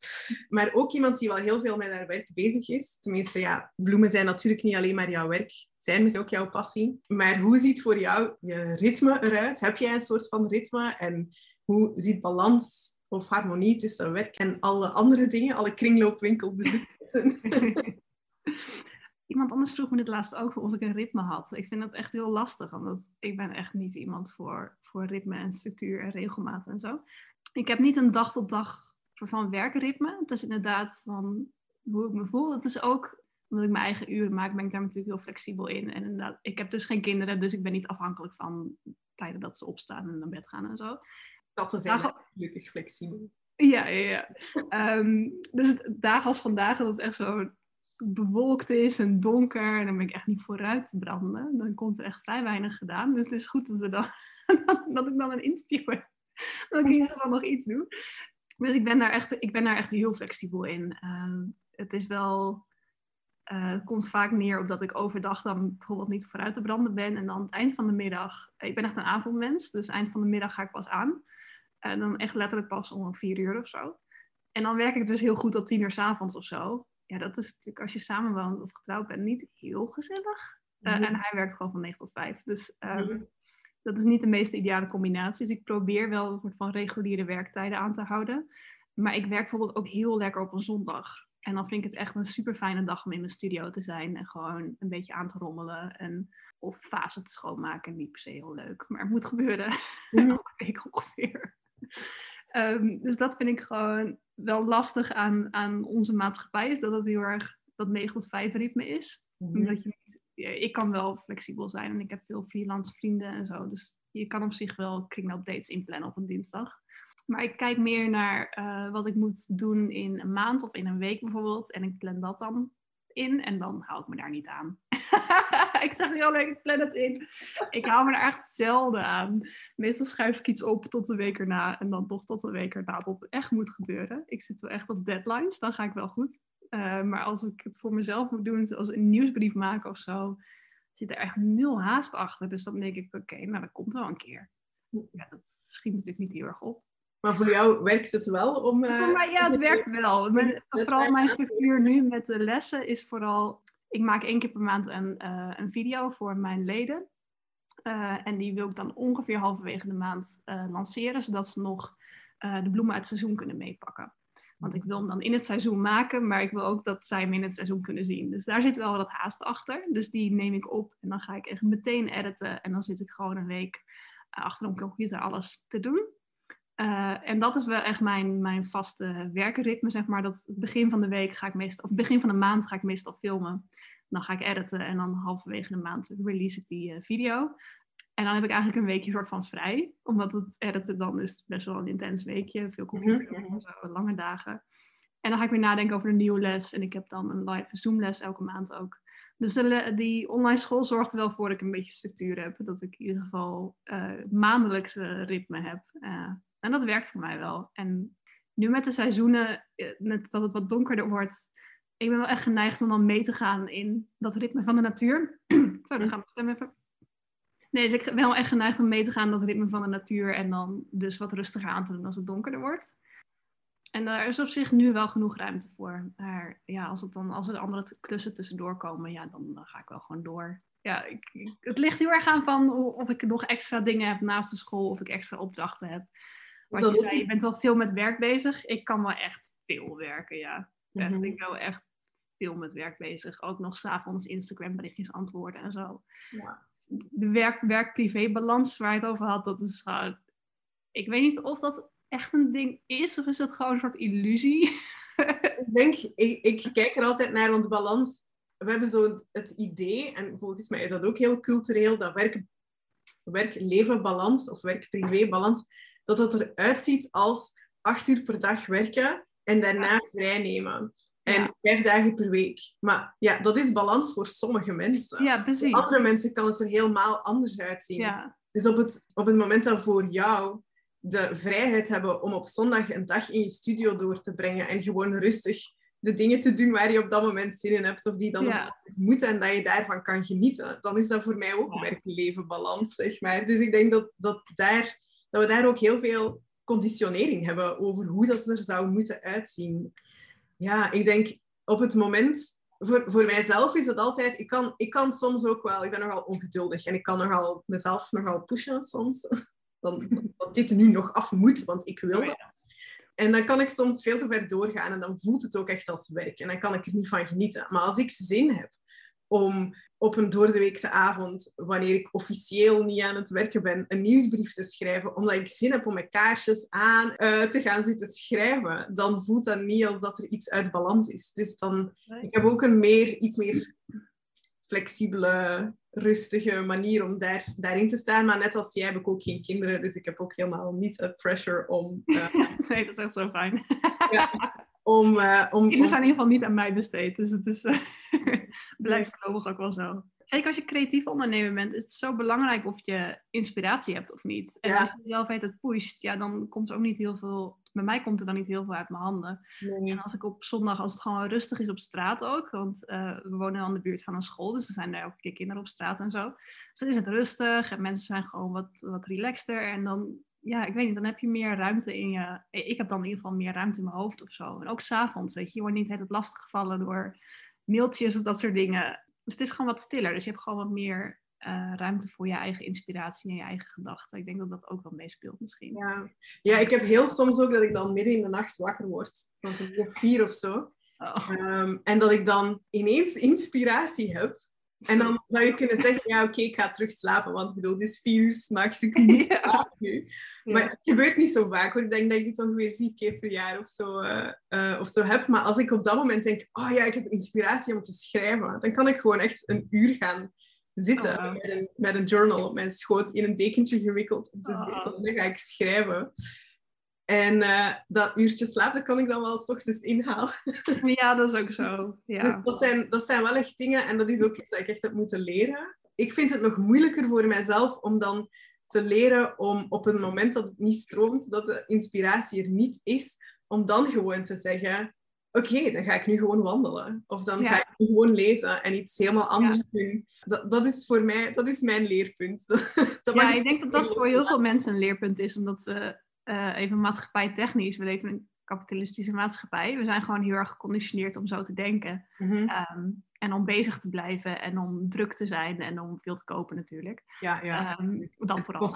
Maar ook iemand die wel heel veel met haar werk bezig is. Tenminste, ja, bloemen zijn natuurlijk niet alleen maar jouw werk, zijn misschien ook jouw passie. Maar hoe ziet voor jou je ritme eruit? Heb jij een soort van ritme? En hoe ziet balans of harmonie tussen werk en alle andere dingen, alle kringloopwinkelbezoeken? Iemand anders vroeg me dit laatst ook of ik een ritme had. Ik vind dat echt heel lastig, want ik ben echt niet iemand voor, voor ritme en structuur en regelmaat en zo. Ik heb niet een dag tot dag van werkritme. Het is inderdaad van hoe ik me voel. Het is ook omdat ik mijn eigen uren maak, ben ik daar natuurlijk heel flexibel in. En inderdaad, ik heb dus geen kinderen, dus ik ben niet afhankelijk van tijden dat ze opstaan en naar bed gaan en zo. Dat ze zijn gelukkig flexibel. Ja, ja, ja. um, dus dagen als vandaag, dat is echt zo bewolkt is en donker, en dan ben ik echt niet vooruit te branden. Dan komt er echt vrij weinig gedaan. Dus het is goed dat, we dan, dat ik dan een interview heb. Dat ik in ieder geval nog iets doe. Dus ik ben daar echt, ik ben daar echt heel flexibel in. Uh, het is wel... Het komt vaak neer op dat ik overdag dan bijvoorbeeld niet vooruit te branden ben. En dan het eind van de middag... Ik ben echt een avondmens, dus eind van de middag ga ik pas aan. En dan echt letterlijk pas om vier uur of zo. En dan werk ik dus heel goed tot tien uur s avonds of zo ja, dat is natuurlijk als je samenwoont of getrouwd bent niet heel gezellig. Uh, En hij werkt gewoon van 9 tot 5. Dus um, dat is niet de meest ideale combinatie. Dus ik probeer wel een soort van reguliere werktijden aan te houden. Maar ik werk bijvoorbeeld ook heel lekker op een zondag. En dan vind ik het echt een super fijne dag om in mijn studio te zijn en gewoon een beetje aan te rommelen. En, of fase te schoonmaken. Niet per se heel leuk, maar het moet gebeuren. Mm. Elke week ongeveer. Ehm, dus dat vind ik gewoon wel lastig aan, aan onze maatschappij. Is dat het heel erg dat 9 tot 5 ritme is. Mm. Omdat je niet, ik kan wel flexibel zijn en ik heb veel freelance vrienden en zo. Dus je kan op zich wel kringloopdates inplannen op een dinsdag. Maar ik kijk meer naar eh, wat ik moet doen in een maand of in een week bijvoorbeeld. En ik plan dat dan in en dan hou ik me daar niet aan. ik zeg heel leuk, ik plan het in. Ik hou me er echt zelden aan. Meestal schuif ik iets op tot de week erna en dan toch tot de week erna tot het echt moet gebeuren. Ik zit wel echt op deadlines, dan ga ik wel goed. Eh, maar als ik het voor mezelf moet doen, zoals een nieuwsbrief maken of zo, zit er echt nul haast achter. Dus dan denk ik, oké, nou dat komt wel een keer. Ja, dat schiet natuurlijk niet heel erg op. Maar voor jou werkt het wel om... Uh, ja, het werkt wel. vooral mijn structuur nu met de lessen is vooral... Ik maak één keer per maand een, uh, een video voor mijn leden. Uh, en die wil ik dan ongeveer halverwege de maand lanceren, zodat ze nog de bloemen uit het seizoen kunnen meepakken. Want ik wil hem dan in het seizoen maken, maar ik wil ook dat zij hem in het seizoen kunnen zien. Dus daar zit wel wat haast achter. Dus die neem ik op en dan ga ik echt meteen editen. En dan zit ik gewoon een week achter een computer alles te doen. Uh, en dat is wel echt mijn, mijn vaste werkritme, zeg maar. Dat het begin van de week ga ik meestal, of begin van de maand ga ik meestal filmen. Dan ga ik editen en dan halverwege de maand release ik die uh, video. En dan heb ik eigenlijk een weekje soort van vrij. Omdat het editen dan is best wel een intens weekje. Veel computer, mm -hmm. lange dagen. En dan ga ik weer nadenken over een nieuwe les. En ik heb dan een live Zoom-les elke maand ook. Dus de, die online school zorgt er wel voor dat ik een beetje structuur heb. Dat ik in ieder geval uh, maandelijkse ritme heb. En dat werkt voor mij wel. En nu met de seizoenen, net dat het wat donkerder wordt, ik ben wel echt geneigd om dan mee te gaan in dat ritme van de natuur. Zo, dan gaan we stem even. Nee, dus ik ben wel echt geneigd om mee te gaan in dat ritme van de natuur en dan dus wat rustiger aan te doen als het donkerder wordt. En daar is op zich nu wel genoeg ruimte voor. Maar ja, als, het dan, als er andere klussen tussendoor komen, ja, dan, dan ga ik wel gewoon door. Ja, ik, het ligt heel erg aan van of ik nog extra dingen heb naast de school, of ik extra opdrachten heb. Je zei, je bent wel veel met werk bezig. Ik kan wel echt veel werken, ja. Echt, mhm. Ik ben wel echt veel met werk bezig. Ook nog s'avonds Instagram berichtjes antwoorden en zo. Ja. De werk-privé-balans waar je het over had, dat is uh, Ik weet niet of dat echt een ding is, of is dat gewoon een soort illusie? ik denk, ik, ik kijk er altijd naar, want balans... We hebben zo het idee, en volgens mij is dat ook heel cultureel, dat werk, werk-leven balans of werk-privé balans dat het eruit ziet als acht uur per dag werken en daarna vrij nemen. En vijf dagen per week. Maar ja, dat is balans voor sommige mensen. Ja, precies. Voor andere mensen kan het er helemaal anders uitzien. Ja. Dus op het, op het moment dat voor jou de vrijheid hebben om op zondag een dag in je studio door te brengen en gewoon rustig de dingen te doen waar je op dat moment zin in hebt of die dan ja. op moeten en dat je daarvan kan genieten, dan is dat voor mij ook werk-leven balans, zeg maar. Dus ik denk dat, dat daar dat we daar ook heel veel conditionering hebben over hoe dat er zou moeten uitzien. Ja, ik denk op het moment, voor, voor mijzelf is het altijd, ik kan, ik kan soms ook wel, ik ben nogal ongeduldig en ik kan nogal mezelf nogal pushen soms. Dan, dat dit nu nog af moet, want ik wil oh dat. En dan kan ik soms veel te ver doorgaan en dan voelt het ook echt als werk. En dan kan ik er niet van genieten. Maar als ik zin heb om op een doordeweekse avond, wanneer ik officieel niet aan het werken ben, een nieuwsbrief te schrijven, omdat ik zin heb om mijn kaarsjes aan uh, te gaan zitten schrijven, dan voelt dat niet als dat er iets uit balans is. Dus dan, ik heb ook een meer, iets meer flexibele, rustige manier om daar, daarin te staan. Maar net als jij heb ik ook geen kinderen, dus ik heb ook helemaal niet de pressure om... Uh, nee, dat is echt zo fijn. ja, om, uh, om, Kinderen zijn in ieder geval niet aan mij besteed, dus het is, uh, blijft voorlopig ook wel zo. Zeker als je creatief ondernemer bent, is het zo belangrijk of je inspiratie hebt of niet. En als je zelf heet het pusht, ja, dan komt er ook niet heel veel... Bij mij komt er dan niet heel veel uit mijn handen. En als ik op zondag, als het gewoon rustig is op straat ook, want uh, we wonen aan de buurt van een school, dus er zijn daar ook keer kinderen op straat en zo. Dus dan is het rustig en mensen zijn gewoon wat, wat relaxter. En dan ja, ik weet niet, dan heb je meer ruimte in je. Ik heb dan in ieder geval meer ruimte in mijn hoofd of zo. En ook s'avonds, weet je, je wordt niet het lastig gevallen door mailtjes of dat soort dingen. Dus het is gewoon wat stiller. Dus je hebt gewoon wat meer eh, ruimte voor je eigen inspiratie en je eigen gedachten. Ik denk dat dat ook wel meespeelt misschien. Ja. ja, ik heb heel soms ook dat ik dan midden in de nacht wakker word. Een uur vier of zo. Oh. Ehm, en dat ik dan ineens inspiratie heb. En dan zou je kunnen zeggen, ja oké, ik ga terug slapen. Want ik bedoel, het is vier uur s'nachts, ik moet Ja. slapen nu. Maar het gebeurt niet zo vaak hoor. Ik denk dat ik dit ongeveer vier keer per jaar of zo, eh, eh, of zo heb. Maar als ik op dat moment denk, oh ja, ik heb inspiratie om te schrijven. Dan kan ik gewoon echt een uur gaan zitten Oh, wow. met, een, met een journal op mijn schoot, in een dekentje gewikkeld op de zetel. En dan ga ik schrijven. En eh, dat uurtje slaap, dat kan ik dan wel s ochtends inhalen. Ja, dat is ook zo. Ja. Dus dat, zijn, dat zijn wel echt dingen, en dat is ook iets dat ik echt heb moeten leren. Ik vind het nog moeilijker voor mijzelf om dan te leren om op het moment dat het niet stroomt, dat de inspiratie er niet is, om dan gewoon te zeggen: Oké, dan ga ik nu gewoon wandelen. Of dan Ja. ga ik nu gewoon lezen en iets helemaal anders doen. Dat, dat is voor mij, dat is mijn leerpunt. Dat, ja, ik denk dat dat voor heel veel mensen een leerpunt is, omdat we eh, even maatschappij-technisch, we leven in een kapitalistische maatschappij. We zijn gewoon heel erg geconditioneerd om zo te denken. Mhm. Ehm, en om bezig te blijven en om druk te zijn en om veel te kopen natuurlijk. Ja, ja. Ehm, dat vooral.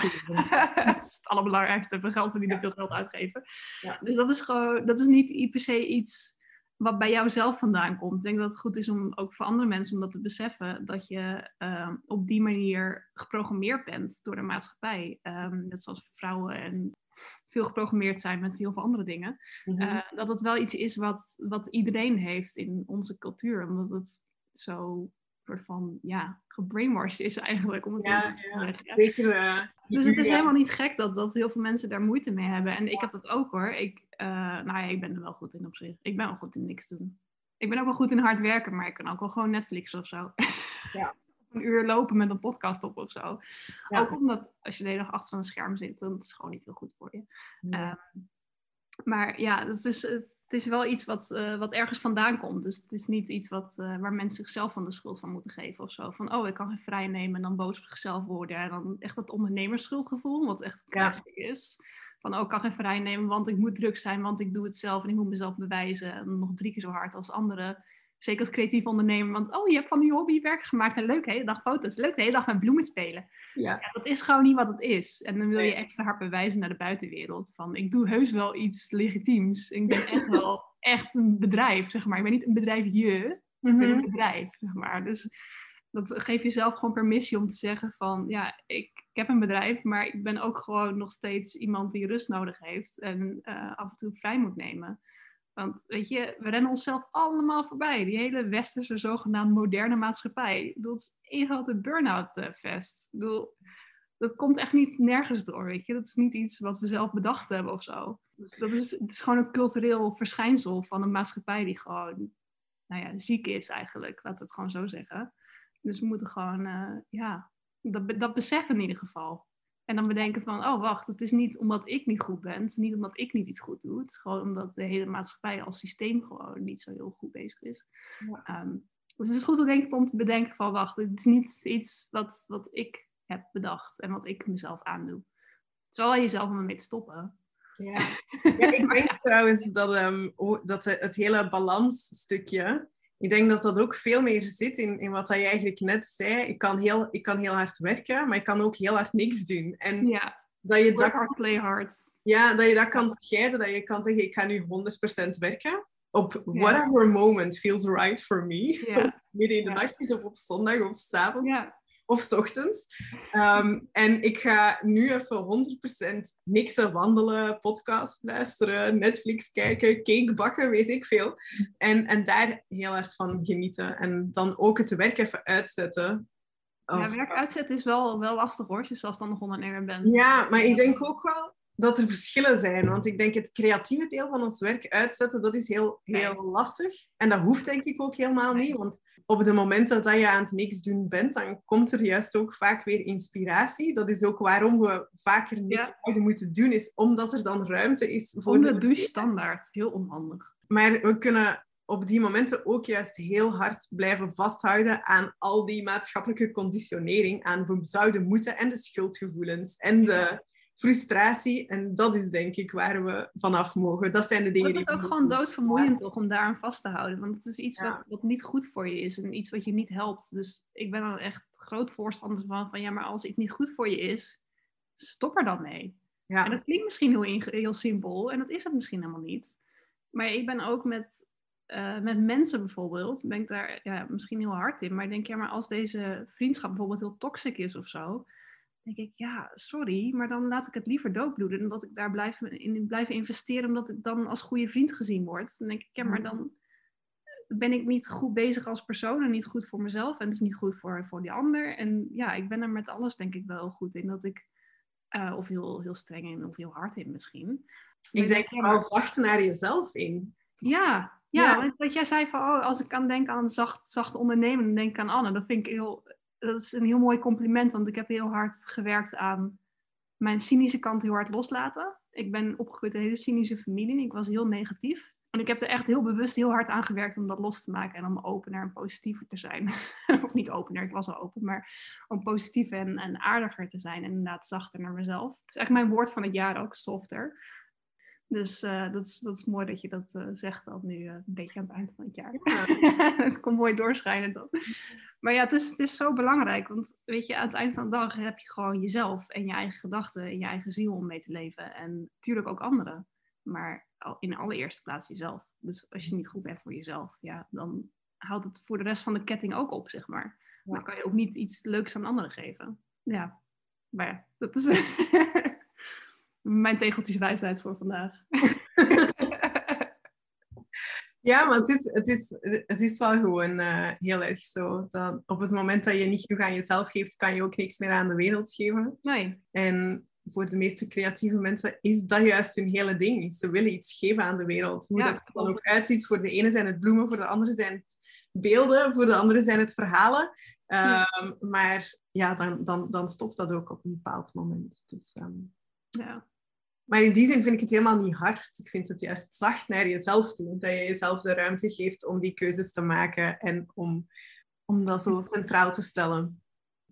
Dat is het allerbelangrijkste. Veel geld verdienen, veel geld uitgeven. Ja. Dus dat is gewoon, dat is niet per se iets wat bij jou zelf vandaan komt. Ik denk dat het goed is om ook voor andere mensen om dat te beseffen. Dat je ehm, op die manier geprogrammeerd bent door de maatschappij. Net zoals vrouwen en veel geprogrammeerd zijn met heel veel andere dingen. Eh, dat het wel iets is wat, wat iedereen heeft in onze cultuur. Omdat het zo soort van, ja, gebrainwashed is eigenlijk. Om het Ja, te ja. zeggen. Zeker. eh, Dus het is helemaal niet gek dat, dat heel veel mensen daar moeite mee hebben. En ik heb dat ook hoor. Ik, eh, nou ja, ik ben er wel goed in op zich. Ik ben wel goed in niks doen. Ik ben ook wel goed in hard werken, maar ik kan ook wel gewoon Netflix of zo. Ja. een uur lopen met een podcast op of zo. Ja. Ook omdat als je de hele dag achter een scherm zit, dan is het gewoon niet heel goed voor je. Ja. Ehm, maar ja, het is, het is wel iets wat, eh, wat ergens vandaan komt. Dus het is niet iets wat, eh, waar mensen zichzelf van de schuld van moeten geven of zo. Van, oh, ik kan geen vrij nemen en dan boos op zichzelf worden. En dan echt dat ondernemersschuldgevoel, wat echt Ja. classic is. Van, oh, ik kan geen vrij nemen, want ik moet druk zijn, want ik doe het zelf en ik moet mezelf bewijzen. En nog drie keer zo hard als anderen. Zeker als creatief ondernemer, want oh, je hebt van die hobby werk gemaakt en leuk de hele dag foto's. Leuk de hele dag met bloemen spelen. ja. Ja, dat is gewoon niet wat het is. En dan wil je extra hard bewijzen naar de buitenwereld. Van, ik doe heus wel iets legitiems. Ik ben echt wel echt een bedrijf, zeg maar. Ik ben niet een bedrijfje, ik ben Mhm. een bedrijf, zeg maar. Dus dat geeft jezelf gewoon permissie om te zeggen van... Ja, ik, ik heb een bedrijf, maar ik ben ook gewoon nog steeds iemand die rust nodig heeft. En eh, af en toe vrij moet nemen. Want weet je, we rennen onszelf allemaal voorbij. Die hele westerse, zogenaamd moderne maatschappij. Ik bedoel, het is één grote burn-out eh. Ik bedoel, dat komt echt niet nergens door, weet je. Dat is niet iets wat we zelf bedacht hebben of zo. Dus dat is, het is gewoon een cultureel verschijnsel van een maatschappij die gewoon, nou ja, ziek is eigenlijk. Laten we het gewoon zo zeggen. Dus we moeten gewoon, eh, ja, dat, dat beseffen in ieder geval. En dan bedenken van, oh wacht, het is niet omdat ik niet goed ben. Het is niet omdat ik niet iets goed doe. Het is gewoon omdat de hele maatschappij als systeem gewoon niet zo heel goed bezig is. Ja. Ehm, dus het is goed denk ik, om te bedenken van, wacht, het is niet iets wat, wat ik heb bedacht en wat ik mezelf aandoe. Het is wel aan jezelf om ermee te stoppen. Ja. ja, ik denk trouwens dat, ehm, dat het hele balansstukje, ik denk dat dat ook veel meer zit in, in wat je eigenlijk net zei. Ik kan, heel, ik kan heel hard werken, maar ik kan ook heel hard niks doen. En Ja, dat, je dat, hard, play hard. ja, dat je dat kan scheiden, dat je kan zeggen, ik ga nu 100% werken. Op Ja. whatever moment feels right for me. Ja, Midden in de nacht is of op zondag of s avonds. ja, of 's ochtends. Ehm, en ik ga nu even 100% niksen, wandelen, podcast luisteren, Netflix kijken, cake bakken, weet ik veel. En, en daar heel hard van genieten. En dan ook het werk even uitzetten. ja Of- werk uitzetten is wel, wel lastig hoor, als je zelfstandig ondernemer bent. ja, maar ik denk ook wel dat er verschillen zijn. Want ik denk het creatieve deel van ons werk uitzetten, dat is heel, heel lastig. En dat hoeft denk ik ook helemaal niet. Want op de momenten dat je aan het niks doen bent, dan komt er juist ook vaak weer inspiratie. Dat is ook waarom we vaker niks Ja. zouden moeten doen, is omdat er dan ruimte is voor... Onder de- standaard, heel onhandig. Maar we kunnen op die momenten ook juist heel hard blijven vasthouden aan al die maatschappelijke conditionering, aan we zouden moeten en de schuldgevoelens en de frustratie. En dat is denk ik waar we vanaf mogen. Dat zijn de dingen die... Het is ook gewoon doodvermoeiend toch, om daaraan vast te houden. Want het is iets wat, wat niet goed voor je is en iets wat je niet helpt. Dus ik ben er echt groot voorstander van, van ja, maar als iets niet goed voor je is, stop er dan mee. Ja. En dat klinkt misschien heel, heel simpel en dat is het misschien helemaal niet. Maar ik ben ook met, uh, met mensen bijvoorbeeld, ben ik daar ja, misschien heel hard in. Maar ik denk, ja, maar als deze vriendschap bijvoorbeeld heel toxic is of zo, denk ik, ja, sorry, maar dan laat ik het liever doodbloeden dan dat ik daar blijf in blijf investeren, omdat ik dan als goede vriend gezien word. Dan denk ik, ja, maar mm. dan ben ik niet goed bezig als persoon en niet goed voor mezelf en het is niet goed voor, voor die ander. En ja, ik ben er met alles denk ik wel goed in dat ik, uh, of heel, heel streng in of heel hard in misschien. Ik denk er wel zacht naar jezelf in. Ja, ja, ja. Want jij zei van, oh, als ik kan denken aan zacht, zacht ondernemen, dan denk ik aan Anne. Dat vind ik heel, dat is een heel mooi compliment, want ik heb heel hard gewerkt aan mijn cynische kant heel hard loslaten. Ik ben opgegroeid in een hele cynische familie. Ik was heel negatief. En ik heb er echt heel bewust heel hard aan gewerkt om dat los te maken en om opener en positiever te zijn. of niet opener, ik was al open, maar om positief en, en aardiger te zijn en inderdaad zachter naar mezelf. Het is echt mijn woord van het jaar ook, softer. Dus uh, dat, is, dat is mooi dat je dat uh, zegt dan nu uh, een beetje aan het eind van het jaar. Ja. het komt mooi doorschijnen dan. Maar ja, het is, het is zo belangrijk. Want weet je, aan het eind van de dag heb je gewoon jezelf en je eigen gedachten en je eigen ziel om mee te leven. En natuurlijk ook anderen. Maar in allereerste plaats jezelf. Dus als je niet goed bent voor jezelf, ja, dan houdt het voor de rest van de ketting ook op, zeg maar. Dan kan je ook niet iets leuks aan anderen geven. Ja, maar ja, dat is mijn tegeltjeswijsheid voor vandaag. Ja, maar het is, het is, het is wel gewoon uh, heel erg zo. Dat op het moment dat je niet genoeg aan jezelf geeft, kan je ook niks meer aan de wereld geven. Nee. En voor de meeste creatieve mensen is dat juist hun hele ding. Ze willen iets geven aan de wereld. Hoe dat dan ook uitziet. Voor de ene zijn het bloemen, voor de andere zijn het beelden, voor de andere zijn het verhalen. Um, Maar ja, dan, dan, dan stopt dat ook op een bepaald moment. Dus, um... Maar in die zin vind ik het helemaal niet hard. Ik vind het juist zacht naar jezelf toe. Dat je jezelf de ruimte geeft om die keuzes te maken en om, om dat zo centraal te stellen.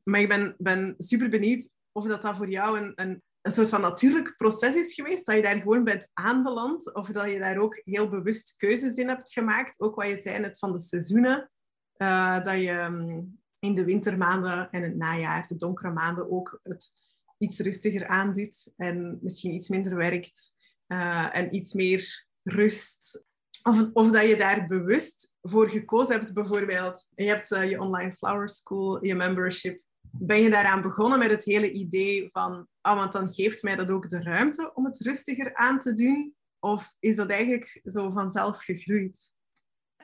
Maar ik ben, ben super benieuwd of dat, dat voor jou een, een, een soort van natuurlijk proces is geweest. Dat je daar gewoon bent aanbeland. Of dat je daar ook heel bewust keuzes in hebt gemaakt. Ook wat je zei net van de seizoenen. Uh, dat je um, in de wintermaanden en het najaar, de donkere maanden, ook het iets rustiger aandoet en misschien iets minder werkt uh, en iets meer rust. Of, of dat je daar bewust voor gekozen hebt, bijvoorbeeld. Je hebt uh, je online flower school, je membership. Ben je daaraan begonnen met het hele idee van, ah, want dan geeft mij dat ook de ruimte om het rustiger aan te doen? Of is dat eigenlijk zo vanzelf gegroeid?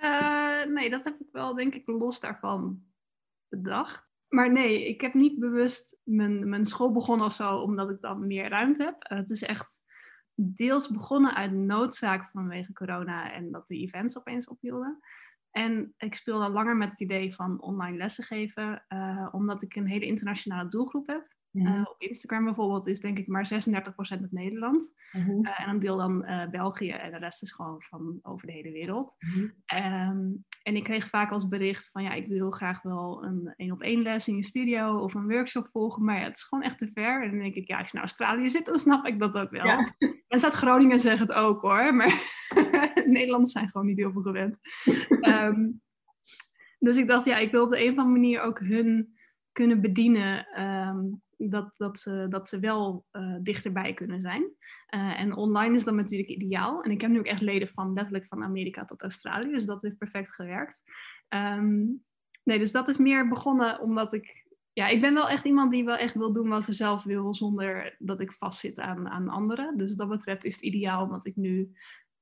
Uh, nee, dat heb ik wel, denk ik, los daarvan bedacht maar nee, ik heb niet bewust mijn, mijn school begonnen of zo, omdat ik dan meer ruimte heb. het is echt deels begonnen uit noodzaak vanwege corona en dat de events opeens ophielden. En ik speelde langer met het idee van online lessen geven, uh, omdat ik een hele internationale doelgroep heb. Uh, op Instagram bijvoorbeeld is denk ik maar 36% het Nederland. Uh, en een deel dan uh, België en de rest is gewoon van over de hele wereld. Um, en ik kreeg vaak als bericht van ja, ik wil graag wel een één op één les in je studio of een workshop volgen, maar ja, het is gewoon echt te ver. En dan denk ik, ja, als je naar Australië zit, dan snap ik dat ook wel. Ja. Mensen uit Groningen zeggen het ook hoor, maar Nederlanders zijn gewoon niet heel veel gewend. Um, dus ik dacht, ja, ik wil op de een of andere manier ook hun kunnen bedienen. Um, dat, dat, ze, dat ze wel uh, dichterbij kunnen zijn. Uh, en online is dat natuurlijk ideaal. En ik heb nu ook echt leden van letterlijk van Amerika tot Australië. Dus dat heeft perfect gewerkt. Um, nee, dus dat is meer begonnen omdat ik... Ja, ik ben wel echt iemand die wel echt wil doen wat ze zelf wil... zonder dat ik vastzit aan, aan anderen. Dus dat betreft is het ideaal omdat ik nu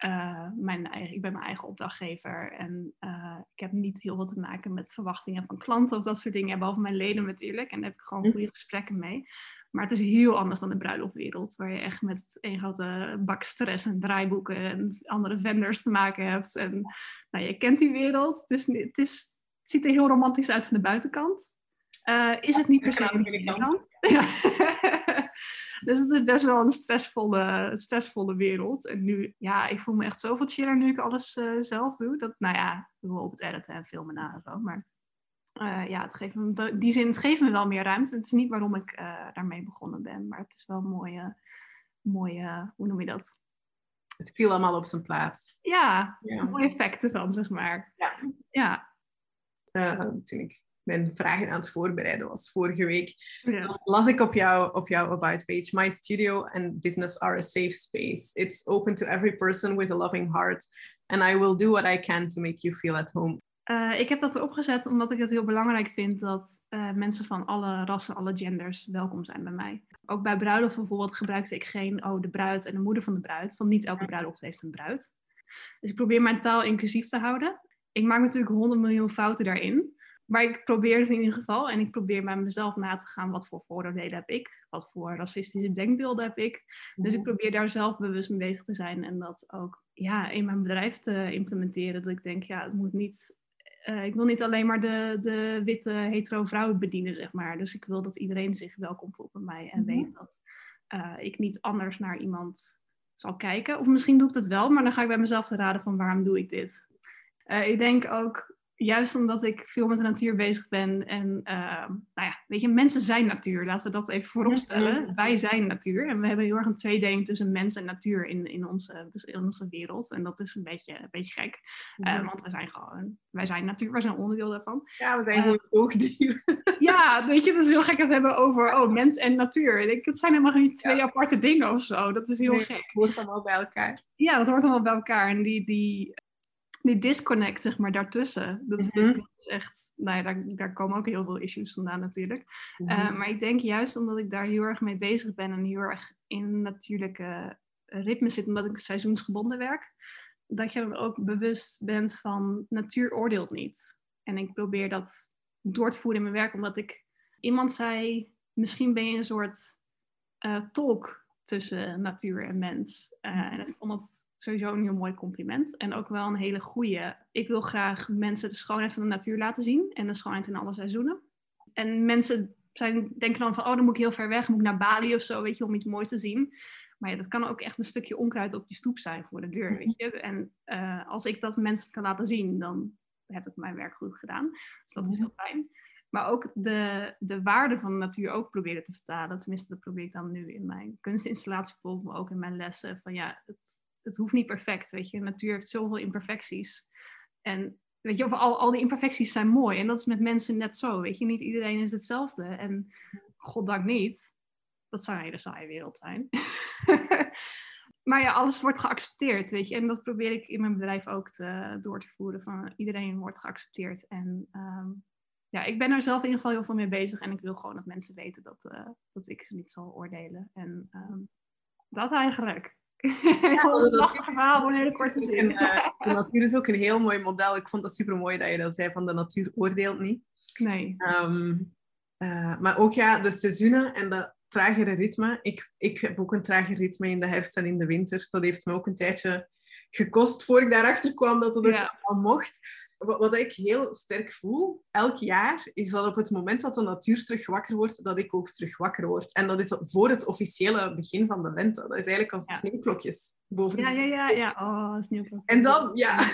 uh, mijn eigen, ik ben mijn eigen opdrachtgever en uh, ik heb niet heel veel te maken met verwachtingen van klanten of dat soort dingen, behalve mijn leden natuurlijk. En daar heb ik gewoon hm. goede gesprekken mee. Maar het is heel anders dan de bruiloftwereld, waar je echt met een grote bak stress en draaiboeken en andere vendors te maken hebt. En nou, je kent die wereld. Het, is, het, is, het ziet er heel romantisch uit van de buitenkant. Uh, is het niet per se aan de binnenkant? Ja. Dus het is best wel een stressvolle, stressvolle wereld. En nu, ja, ik voel me echt zoveel chiller nu ik alles uh, zelf doe. Dat, nou ja, wil op het editen en filmen na en zo. Maar eh, ja, het geeft me, die zin, het geeft me wel meer ruimte. Het is niet waarom ik uh, daarmee begonnen ben, maar het is wel een mooie, mooie, hoe noem je dat? Het viel allemaal op zijn plaats. Ja, mooie effecten van, zeg maar. Ja. ja. Uh, toen ik mijn vragen aan het voorbereiden was vorige week, ja. las ik op, jou, op jouw About page, My studio and business are a safe space. It's open to every person with a loving heart. And I will do what I can to make you feel at home. Uh, ik heb dat erop gezet omdat ik het heel belangrijk vind dat uh, mensen van alle rassen, alle genders welkom zijn bij mij. Ook bij bruiloft bijvoorbeeld gebruikte ik geen oh, de bruid en de moeder van de bruid, want niet elke bruiloft heeft een bruid. Dus ik probeer mijn taal inclusief te houden. Ik maak natuurlijk honderd miljoen fouten daarin. Maar ik probeer het in ieder geval. En ik probeer bij mezelf na te gaan. Wat voor vooroordelen heb ik? Wat voor racistische denkbeelden heb ik? Dus ik probeer daar zelf bewust mee bezig te zijn. En dat ook ja, in mijn bedrijf te implementeren. Dat ik denk, ja, het moet niet... Uh, ik wil niet alleen maar de, de witte hetero vrouwen bedienen, zeg maar. Dus ik wil dat iedereen zich welkom voelt bij mij. En weet dat uh, ik niet anders naar iemand zal kijken. Of misschien doe ik het wel, maar dan ga ik bij mezelf te raden van waarom doe ik dit? Uh, ik denk ook juist omdat ik veel met de natuur bezig ben. En uh, nou ja, weet je, mensen zijn natuur. Laten we dat even vooropstellen. Wij zijn natuur. En we hebben heel erg een tweedeling tussen mens en natuur in, in, onze, dus in onze wereld. En dat is een beetje, een beetje gek. Uh, want we zijn gewoon, wij zijn natuur, wij zijn onderdeel daarvan. Ja, we zijn uh, gewoon zoogdieren. ja, weet je, het is heel gek dat we hebben over oh, mens en natuur. Ik, het zijn helemaal niet twee ja. aparte dingen of zo. Dat is heel nee, gek. Het hoort allemaal bij elkaar. Ja, dat hoort allemaal bij elkaar. En die, die, die disconnect, zeg maar, daartussen. Dat is, Mhm. dat is echt, nou ja, daar, daar komen ook heel veel issues vandaan natuurlijk. Mhm. Uh, maar ik denk juist omdat ik daar heel erg mee bezig ben en heel erg in natuurlijke ritme zit, omdat ik seizoensgebonden werk, dat je dan ook bewust bent van natuur oordeelt niet. En ik probeer dat door te voeren in mijn werk, omdat ik iemand zei, misschien ben je een soort uh, tolk tussen natuur en mens. Uh, en ik vond dat sowieso een heel mooi compliment. En ook wel een hele goede. Ik wil graag mensen de schoonheid van de natuur laten zien. En de schoonheid in alle seizoenen. En mensen zijn, denken dan van, oh, dan moet ik heel ver weg. Moet ik naar Bali of zo, weet je, om iets moois te zien. Maar ja, dat kan ook echt een stukje onkruid op je stoep zijn voor de deur, weet je. En uh, als ik dat mensen kan laten zien, dan heb ik mijn werk goed gedaan. Dus dat is heel fijn. Maar ook de, de waarde van de natuur ook proberen te vertalen. Tenminste, dat probeer ik dan nu in mijn kunstinstallatie bijvoorbeeld, maar ook in mijn lessen. Van ja, het, het hoeft niet perfect, weet je. Natuur heeft zoveel imperfecties. En weet je, of al, al die imperfecties zijn mooi. En dat is met mensen net zo, weet je. Niet iedereen is hetzelfde. En goddank niet. Dat zou een hele saaie wereld zijn. maar ja, alles wordt geaccepteerd, weet je. En dat probeer ik in mijn bedrijf ook te, door te voeren. Van iedereen wordt geaccepteerd. En um, ja, ik ben er zelf in ieder geval heel veel mee bezig. En ik wil gewoon dat mensen weten dat, uh, dat ik niet zal oordelen. En um, dat eigenlijk. Ja, dat is een lastig verhaal, een hele korte zin. Uh, de natuur is ook een heel mooi model. Ik vond dat super mooi dat je dat zei, van de natuur oordeelt niet. Nee. Um, uh, maar ook ja, de seizoenen en dat tragere ritme. Ik, ik heb ook een trager ritme in de herfst en in de winter. Dat heeft me ook een tijdje gekost voor ik daarachter kwam dat het ook Ja. allemaal mocht. Wat, wat ik heel sterk voel, elk jaar, is dat op het moment dat de natuur terug wakker wordt, dat ik ook terug wakker word. En dat is voor het officiële begin van de lente. Dat is eigenlijk als de Ja. sneeuwklokjes boven Ja, ja, ja, ja. Oh, sneeuwklok. En dan, ja.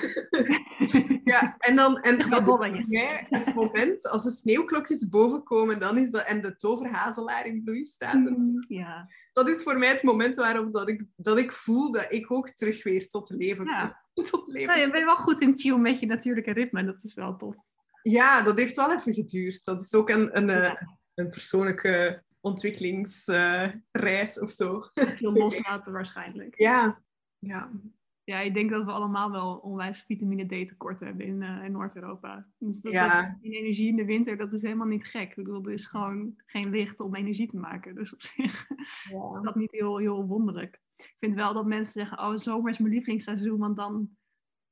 ja, en dan, en dat is mij het moment, als de sneeuwklokjes boven komen, dan is dat, en de toverhazelaar in bloei staat. Mm, Ja. Dat is voor mij het moment waarop dat ik, dat ik voel dat ik ook terug weer tot leven Ja. Tot leven Nou, je bent wel goed in tune met je natuurlijke ritme. Dat is wel tof. Ja, dat heeft wel even geduurd. Dat is ook een, een, eh, Ja. een persoonlijke ontwikkelingsreis of zo. Veel loslaten waarschijnlijk. Ja. ja. Ja, ik denk dat we allemaal wel onwijs vitamine D tekort hebben in, eh, in Noord-Europa. Dus dat, Ja. dat- die energie in de winter, dat is helemaal niet gek. Ik bedoel, er is gewoon geen licht om energie te maken. Dus op zich is dat niet heel, heel wonderlijk. Ik vind wel dat mensen zeggen, oh, zomer is mijn lievelingsseizoen, want dan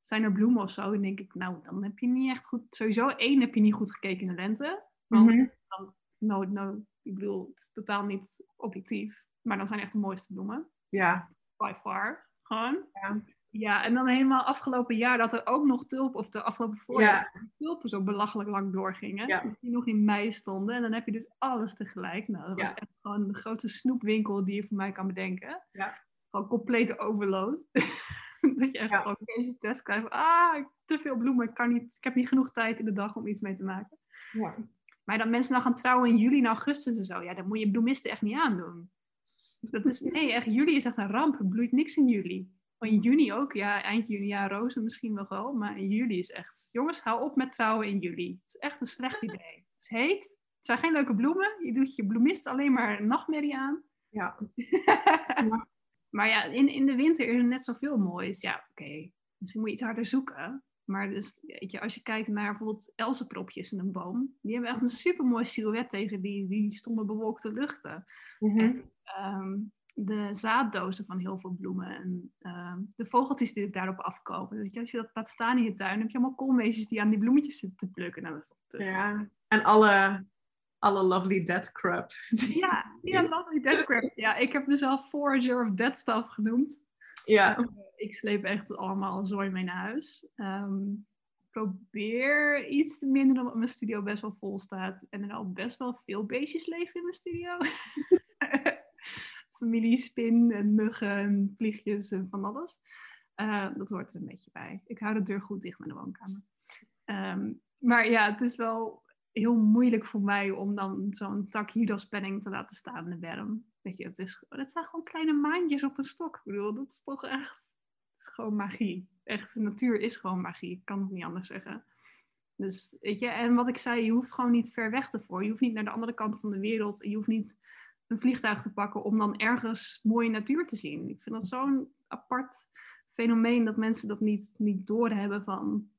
zijn er bloemen of zo. En denk ik, nou, dan heb je niet echt goed... Sowieso, één, heb je niet goed gekeken in de lente. Want Mhm. no, no, ik bedoel, het is totaal niet objectief. Maar dan zijn echt de mooiste bloemen. Ja. By far. Gewoon. Ja. Ja, en dan helemaal afgelopen jaar dat er ook nog tulpen, of de afgelopen voorjaar, Ja. tulpen zo belachelijk lang doorgingen. Ja. Die nog in mei stonden. En dan heb je dus alles tegelijk. Nou, dat was echt gewoon de grootste snoepwinkel die je voor mij kan bedenken. Ja. Gewoon complete overload. dat je echt Ja. gewoon deze test krijgt. van, Ah, te veel bloemen. Ik, kan niet, ik heb niet genoeg tijd in de dag om iets mee te maken. Ja. Maar dat mensen dan gaan trouwen in juli en augustus en zo, ja, dan moet je bloemisten echt niet aandoen. Dat is, nee, echt, juli is echt een ramp. Het bloeit niks in juli. In juni ook, ja, eind juni, ja, rozen misschien wel wel, maar in juli is echt, jongens, hou op met trouwen in juli. Het is echt een slecht idee. Het is heet, het zijn geen leuke bloemen, je doet je bloemist alleen maar een nachtmerrie aan. Ja. Maar ja, in, in de winter is er net zoveel moois. Ja, oké, misschien moet je iets harder zoeken. Maar dus, weet je, als je kijkt naar bijvoorbeeld elzenpropjes in een boom, die hebben echt een super mooi silhouet tegen die, die stomme bewolkte luchten. Mhm. En, ehm, de zaaddozen van heel veel bloemen en ehm, de vogeltjes die daarop afkomen. Weet je, als je dat laat staan in je tuin, heb je allemaal koolmeesjes die aan die bloemetjes zitten te plukken. Nou, dat is ja. En alle, alle lovely dead crap. Ja, ja, dead crap. Ja, ik heb mezelf Forager of Dead Stuff genoemd. Ja. Ik sleep echt allemaal zooi mee naar huis. Ehm, probeer iets minder omdat mijn studio best wel vol staat. En er al best wel veel beestjes leven in mijn studio. Familie spin en muggen en vliegjes en van alles. Eh, dat hoort er een beetje bij. Ik hou de deur goed dicht met de woonkamer. Ehm, maar ja, het is wel heel moeilijk voor mij om dan zo'n tak Judas-penning te laten staan in de berm. Weet je, het, is, het zijn gewoon kleine maandjes op een stok. Ik bedoel, dat is toch echt... Het is gewoon magie. Echt, de natuur is gewoon magie. Ik kan het niet anders zeggen. Dus, weet je, en wat ik zei, je hoeft gewoon niet ver weg te voor. Je hoeft niet naar de andere kant van de wereld. Je hoeft niet een vliegtuig te pakken om dan ergens mooie natuur te zien. Ik vind dat zo'n apart fenomeen dat mensen dat niet, niet doorhebben van...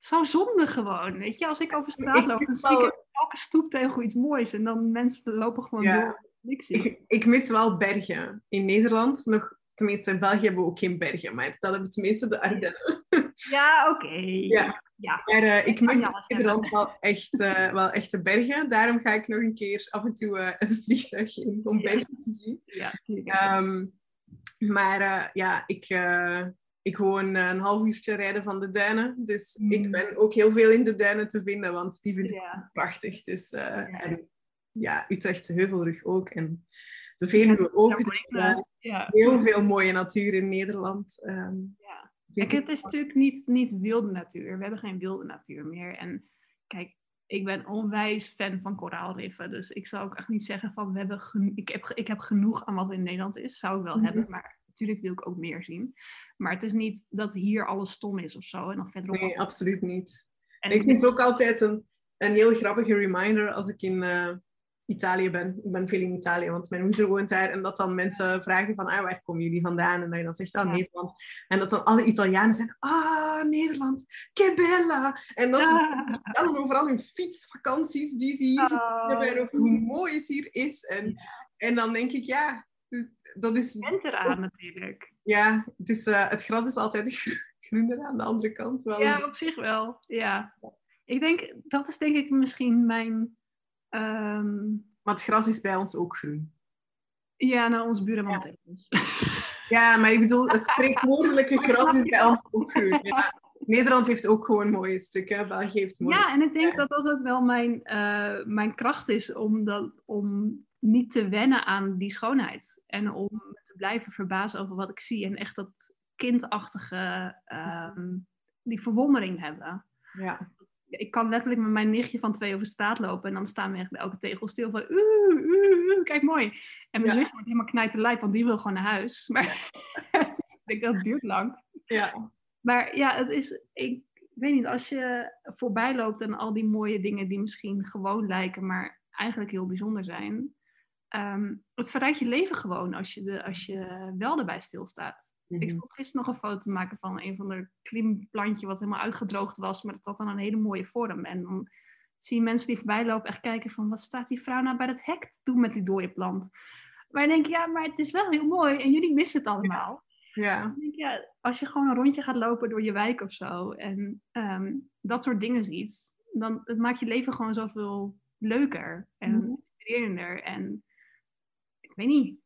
Zo zonde gewoon, weet je. Als ik over straat loop, dan zie ik elke stoeptegel iets moois. En dan mensen lopen gewoon Ja. door. Niks is. Ik, ik mis wel bergen. In Nederland nog, tenminste in België hebben we ook geen bergen, maar dat hebben tenminste de Ardennen. Ja, oké. Ja. ja. Maar eh, ik mis in Nederland wel echt, eh, wel echte bergen. Daarom ga ik nog een keer af en toe eh het vliegtuig in om Ja. bergen te zien. Ja. Ehm, maar ja, ik, ik woon eh, een half uurtje rijden van de duinen. Dus Mm. ik ben ook heel veel in de duinen te vinden, want die vind ik Ja. prachtig. Dus, eh, Ja. En ja, Utrechtse Heuvelrug ook. En de Veluwe ook. Dus, ja. heel veel mooie natuur in Nederland. ehm, Ja. Kijk, het is natuurlijk niet, niet wilde natuur. We hebben geen wilde natuur meer. En kijk, ik ben onwijs fan van koraalriffen. Dus ik zou ook echt niet zeggen van, we hebben ik, heb, ik heb genoeg aan wat in Nederland is. Zou ik wel Mhm. hebben, maar natuurlijk wil ik ook meer zien. Maar het is niet dat hier alles stom is of zo. En dan verderop... Nee, absoluut niet. en Ik vind het ook altijd een, een heel grappige reminder als ik in eh, Italië ben. Ik ben veel in Italië, want mijn moeder woont daar. En dat dan mensen vragen van, ah, waar komen jullie vandaan? En dat je dan zegt, ah, Ja. Nederland. En dat dan alle Italianen zeggen, ah, Nederland, che bella! En dat ze Ah. vertellen over al hun fietsvakanties die ze hier Oh. hebben en over hoe mooi het hier is. En, en dan denk ik, ja, dat is... Je bent eraan natuurlijk. Ja, het, is, eh, het gras is altijd groener aan de andere kant. Wel. Ja, op zich wel. Ja. Ik denk, dat is denk ik misschien mijn... ehm, Maar het gras is bij ons ook groen. ja, nou, onze buurman Ja. Ja, maar ik bedoel, het spreekwoordelijke gras is bij ons ook groen. Ja. Nederland heeft ook gewoon mooie stukken. België heeft mooie Ja, en ik denk Ja. dat dat ook wel mijn, eh, mijn kracht is om, dat, om niet te wennen aan die schoonheid. En om te blijven verbazen over wat ik zie. En echt dat kindachtige, ehm, die verwondering hebben. Ja. Ik kan letterlijk met mijn nichtje van twee over straat lopen. En dan staan we echt bij elke tegel stil van... Oeh, oeh, oeh, kijk mooi. En mijn Ja. zusje wordt helemaal knijterlijp, want die wil gewoon naar huis. Maar dus ik denk, dat duurt lang. Ja. Maar ja, het is, ik weet niet, als je voorbij loopt en al die mooie dingen die misschien gewoon lijken, maar eigenlijk heel bijzonder zijn. Ehm, het verrijkt je leven gewoon als je, de, als je wel erbij stilstaat. Ik Mhm. stond gisteren nog een foto te maken van een van de klimplantje wat helemaal uitgedroogd was, maar dat had dan een hele mooie vorm. En dan zie je mensen die voorbij lopen echt kijken van wat staat die vrouw nou bij dat hek te doen met die dode plant. Maar ik denk, ja, maar het is wel heel mooi en jullie missen het allemaal. Ja. Ik denk, ja, als je gewoon een rondje gaat lopen door je wijk of zo en ehm, dat soort dingen ziet, dan het maakt je leven gewoon zoveel leuker en Mhm. inspirerender. En weet niet.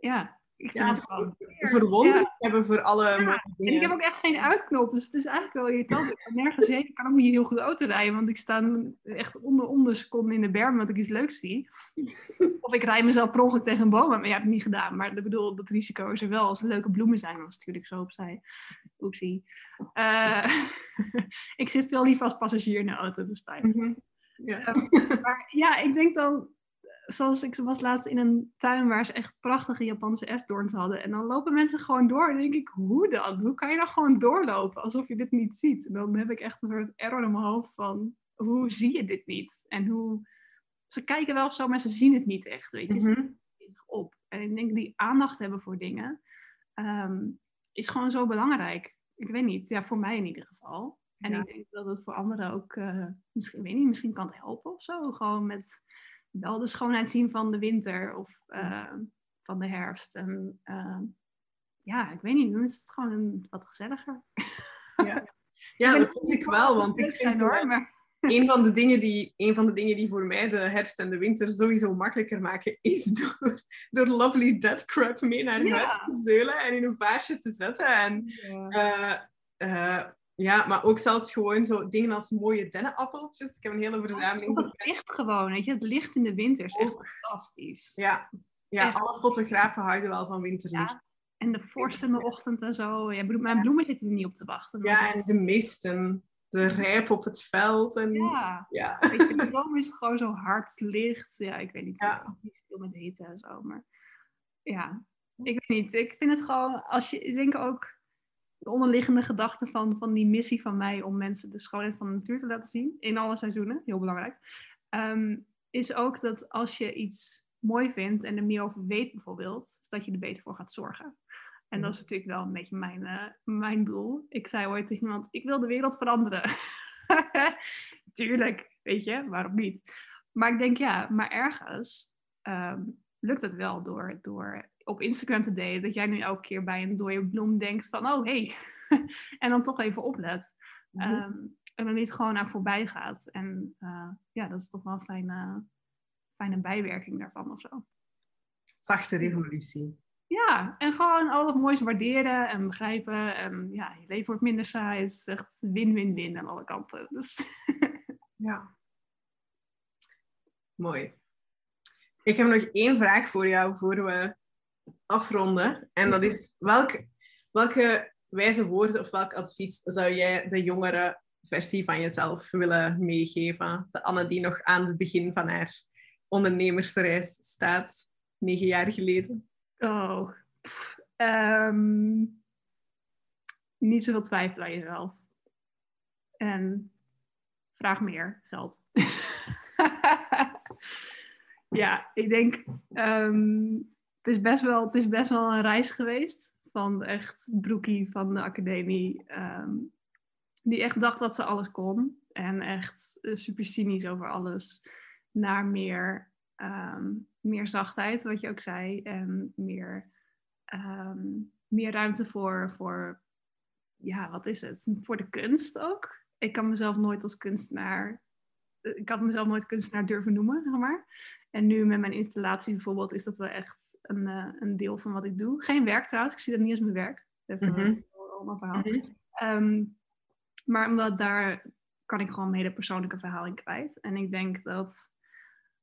Ja, ik vind Ja, het gewoon. Verwondering hebben voor alle En ik heb ook echt geen uitknop, dus het is eigenlijk wel irritant. Ik kan nergens heen. Ik kan ook niet heel goed auto rijden, want ik sta echt onder, onder seconden in de berm omdat ik iets leuks zie. Of ik rij mezelf per ongeluk tegen een boom, maar ja, heb ik niet gedaan. Maar ik bedoel, dat risico is er wel. Als er leuke bloemen zijn, dan stuur ik zo opzij. Oepsie. Eh, ik zit veel liever als passagier in de auto, dus fijn. Mhm. Ja. Ehm, maar ja, ik denk dan, zoals ik was laatst in een tuin waar ze echt prachtige Japanse esdoorns hadden. En dan lopen mensen gewoon door. En dan denk ik, hoe dan? Hoe kan je dan gewoon doorlopen alsof je dit niet ziet? En dan heb ik echt een soort error in mijn hoofd van, hoe zie je dit niet? En hoe... Ze kijken wel of zo, maar ze zien het niet echt, weet je. Ze Mhm. zich op. En ik denk die aandacht hebben voor dingen ehm, is gewoon zo belangrijk. Ik weet niet, ja, voor mij in ieder geval. En Ja. ik denk dat het voor anderen ook, eh, misschien, weet niet, misschien kan het helpen of zo. Gewoon met wel de schoonheid zien van de winter of eh, van de herfst. En ehm, ja, ik weet niet, dan is het gewoon een, wat gezelliger. Ja, ben dat vind ik wel, want ik vind hoor, eh, maar een van, de dingen die, een van de dingen die voor mij de herfst en de winter sowieso makkelijker maken, is door, door lovely dead crap mee naar Ja. huis te zeulen en in een vaasje te zetten. En, eh, eh, ja, maar ook zelfs gewoon zo dingen als mooie dennenappeltjes. Ik heb een hele verzameling. Of het licht gewoon, weet je, het licht in de winter is echt fantastisch. Ja, ja Echt. alle fotografen houden wel van winterlicht. Ja. En de vorst in de ochtend en zo. Ja, mijn bloemen zitten er niet op te wachten. maar- Ja, en de mist en de rijp op het veld. En, ja. Ja, weet je, de boom is gewoon zo hard licht. Ja, ik weet niet. Ja. Niet veel met hitte en zo, maar ja, ik weet niet. Ik vind het gewoon, als je, ik denk ook de onderliggende gedachte van, van die missie van mij om mensen de schoonheid van de natuur te laten zien, in alle seizoenen, heel belangrijk, ehm, is ook dat als je iets mooi vindt en er meer over weet bijvoorbeeld, is dat je er beter voor gaat zorgen. En dat is natuurlijk wel een beetje mijn, eh, mijn doel. Ik zei ooit tegen iemand, ik wil de wereld veranderen. Tuurlijk, weet je, waarom niet? Maar ik denk ja, maar ergens ehm, lukt het wel door, door op Instagram te delen. Dat jij nu elke keer bij een dode bloem denkt van, oh hey. en dan toch even oplet. Mhm. Ehm, en dan niet gewoon aan voorbij gaat. En eh, ja, dat is toch wel een fijne, fijne bijwerking daarvan of zo. Zachte revolutie. Ja, en gewoon al het moois waarderen en begrijpen. En ja, je leven wordt minder saai. Het is echt win-win-win aan alle kanten. Dus Ja. Mooi. Ik heb nog één vraag voor jou voor we afronden. En dat is, welk, welke wijze woorden of welk advies zou jij de jongere versie van jezelf willen meegeven? De Anne die nog aan het begin van haar ondernemersreis staat, negen jaar geleden. Oh. ehm, niet zoveel twijfelen aan jezelf. En vraag meer geld. ja, ik denk, ehm, het, is best wel, het is best wel een reis geweest. Van echt broekie van de academie. ehm, die echt dacht dat ze alles kon. En echt eh, super cynisch over alles. Naar meer ehm, meer zachtheid, wat je ook zei. En meer, ehm, meer ruimte voor, voor, ja, wat is het? Voor de kunst ook. Ik kan mezelf nooit als kunstenaar, eh, ik had mezelf nooit kunstenaar durven noemen, zeg maar. En nu met mijn installatie bijvoorbeeld is dat wel echt een, eh, een deel van wat ik doe. Geen werk trouwens, ik zie dat niet als mijn werk. Even Mhm. een ander verhaal. Mhm. Ehm, maar omdat daar kan ik gewoon mijn hele persoonlijke verhaal in kwijt. En ik denk dat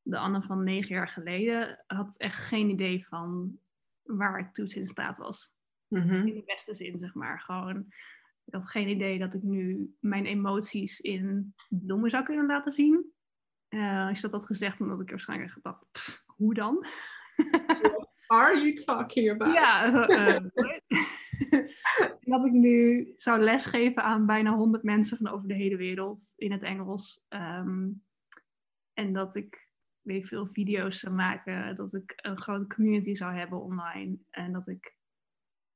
de Anne van negen jaar geleden had echt geen idee van waar ik toen in staat was. Mhm. In de beste zin, zeg maar. Gewoon, ik had geen idee dat ik nu mijn emoties in bloemen zou kunnen laten zien. Eh als je dat had gezegd, omdat ik waarschijnlijk gedacht, "Pff, hoe dan? Are you talking about? Ja, zo, eh, what? dat ik nu zou lesgeven aan bijna 100 mensen van over de hele wereld in het Engels. Ehm, en dat ik weet ik veel video's zou maken, dat ik een grote community zou hebben online. En dat ik,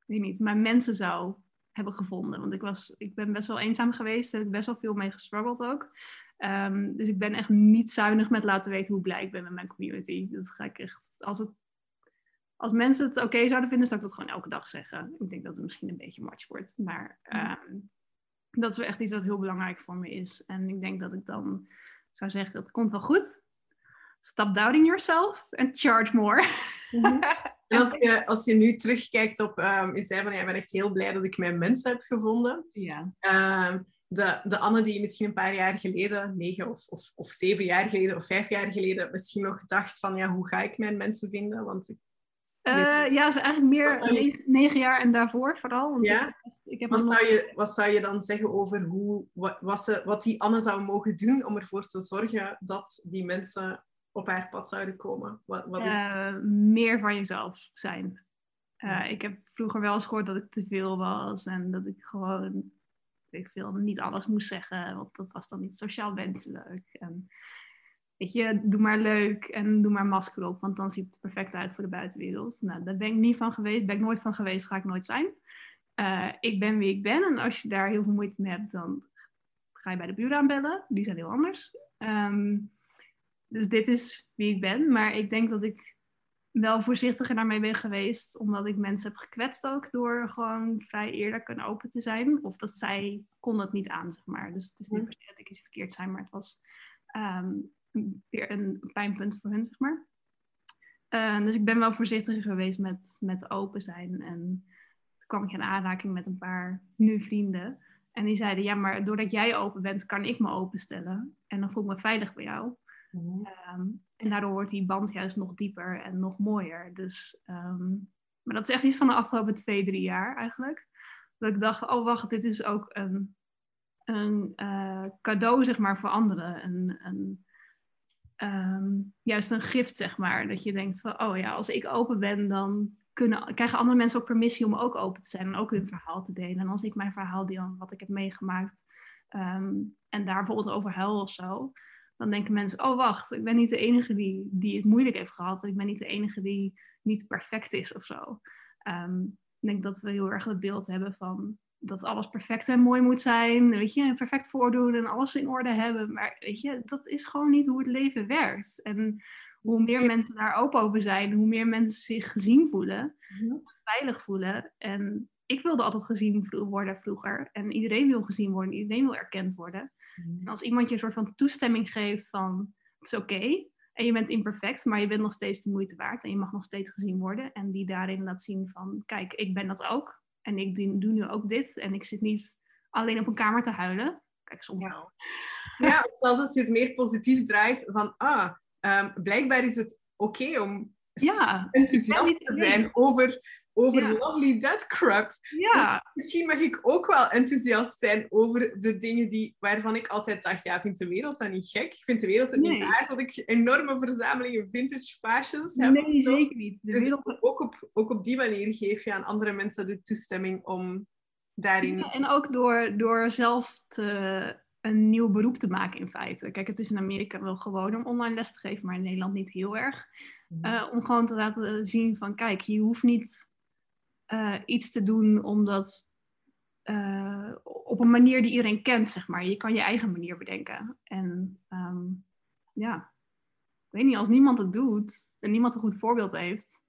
weet niet, mijn mensen zou hebben gevonden. Want ik, was, ik ben best wel eenzaam geweest, ik best wel veel mee gestruggeld ook. Ehm, dus ik ben echt niet zuinig met laten weten hoe blij ik ben met mijn community. Dat ga ik echt, als het als mensen het oké zouden vinden, zou ik dat gewoon elke dag zeggen. Ik denk dat het misschien een beetje much wordt. Maar ehm, dat is wel echt iets wat heel belangrijk voor me is. En ik denk dat ik dan zou zeggen, dat komt wel goed. Stop doubting yourself and charge more. Mhm. En als je, als je nu terugkijkt op, ehm je zei van, ja, ik ben echt heel blij dat ik mijn mensen heb gevonden. ja. De, de Anne die misschien een paar jaar geleden, negen of, of, of zeven jaar geleden of vijf jaar geleden, misschien nog dacht van, ja, hoe ga ik mijn mensen vinden? Want ik Uh, ja, is eigenlijk meer negen, jaar en daarvoor vooral. Want ja? ik, ik heb wat, zou je, wat zou je dan zeggen over hoe, wat, wat, ze, wat die Anne zou mogen doen om ervoor te zorgen dat die mensen op haar pad zouden komen? Wat, wat is... Uh, meer van jezelf zijn. Uh, ik heb vroeger wel eens gehoord dat ik te veel was en dat ik gewoon ik veel, niet alles moest zeggen, want dat was dan niet sociaal wenselijk. En, weet je, doe maar leuk en doe maar masker op, want dan ziet het perfect uit voor de buitenwereld. Nou, daar ben ik niet van geweest, ben ik nooit van geweest, ga ik nooit zijn. Uh, ik ben wie ik ben en als je daar heel veel moeite mee hebt, dan ga je bij de buren aanbellen. Die zijn heel anders. Um, dus dit is wie ik ben, maar ik denk dat ik wel voorzichtiger daarmee ben geweest, omdat ik mensen heb gekwetst ook door gewoon vrij eerlijk en open te zijn. Of dat zij kon het niet aan, zeg maar. Dus het is niet mhm. per se dat ik iets verkeerd zijn, maar het was ehm, weer een pijnpunt voor hun, zeg maar. Uh, dus ik ben wel voorzichtiger geweest met, met open zijn. En toen kwam ik in aanraking met een paar nu vrienden. En die zeiden, ja, maar doordat jij open bent, kan ik me openstellen. En dan voel ik me veilig bij jou. Mhm. Ehm, en daardoor wordt die band juist nog dieper en nog mooier. Dus, ehm, maar dat is echt iets van de afgelopen twee, drie jaar eigenlijk. Dat ik dacht, oh wacht, dit is ook een, een uh, cadeau zeg maar voor anderen. Een, een, ehm, juist een gift zeg maar. Dat je denkt van, oh ja, als ik open ben, dan kunnen, krijgen andere mensen ook permissie om ook open te zijn. En ook hun verhaal te delen. En als ik mijn verhaal deel, wat ik heb meegemaakt. en daar bijvoorbeeld over huil of zo dan denken mensen, oh wacht, ik ben niet de enige die, die het moeilijk heeft gehad. Ik ben niet de enige die niet perfect is of zo. Ehm, ik denk dat we heel erg het beeld hebben van dat alles perfect en mooi moet zijn. Weet je, perfect voordoen en alles in orde hebben. Maar weet je, dat is gewoon niet hoe het leven werkt. En hoe meer mensen daar open over zijn, hoe meer mensen zich gezien voelen, veilig voelen. En ik wilde altijd gezien worden vroeger. En iedereen wil gezien worden, iedereen wil erkend worden. En als iemand je een soort van toestemming geeft van het is oké en je bent imperfect, maar je bent nog steeds de moeite waard en je mag nog steeds gezien worden. En die daarin laat zien van kijk, ik ben dat ook en ik doe nu ook dit en ik zit niet alleen op een kamer te huilen. Kijk, soms wel. Ja, zelfs als je het meer positief draait van ah, um, blijkbaar is het oké om ja, enthousiast te zijn over over lovely dead crap. Ja. Misschien mag ik ook wel enthousiast zijn over de dingen die, waarvan ik altijd dacht, ja, vindt de wereld dat niet gek? Vindt de wereld het niet waar dat ik enorme verzamelingen vintage fashions heb? Nee, zeker niet. De dus wereld... ook, op, ook op die manier geef je aan andere mensen de toestemming om daarin... Ja, en ook door, door zelf te, een nieuw beroep te maken in feite. Kijk, het is in Amerika wel gewoon om online les te geven, maar in Nederland niet heel erg. Mhm. Eh, om gewoon te laten zien van, kijk, je hoeft niet uh, iets te doen omdat uh, op een manier die iedereen kent, zeg maar. Je kan je eigen manier bedenken. En um, ja, ik weet niet, als niemand het doet en niemand een goed voorbeeld heeft,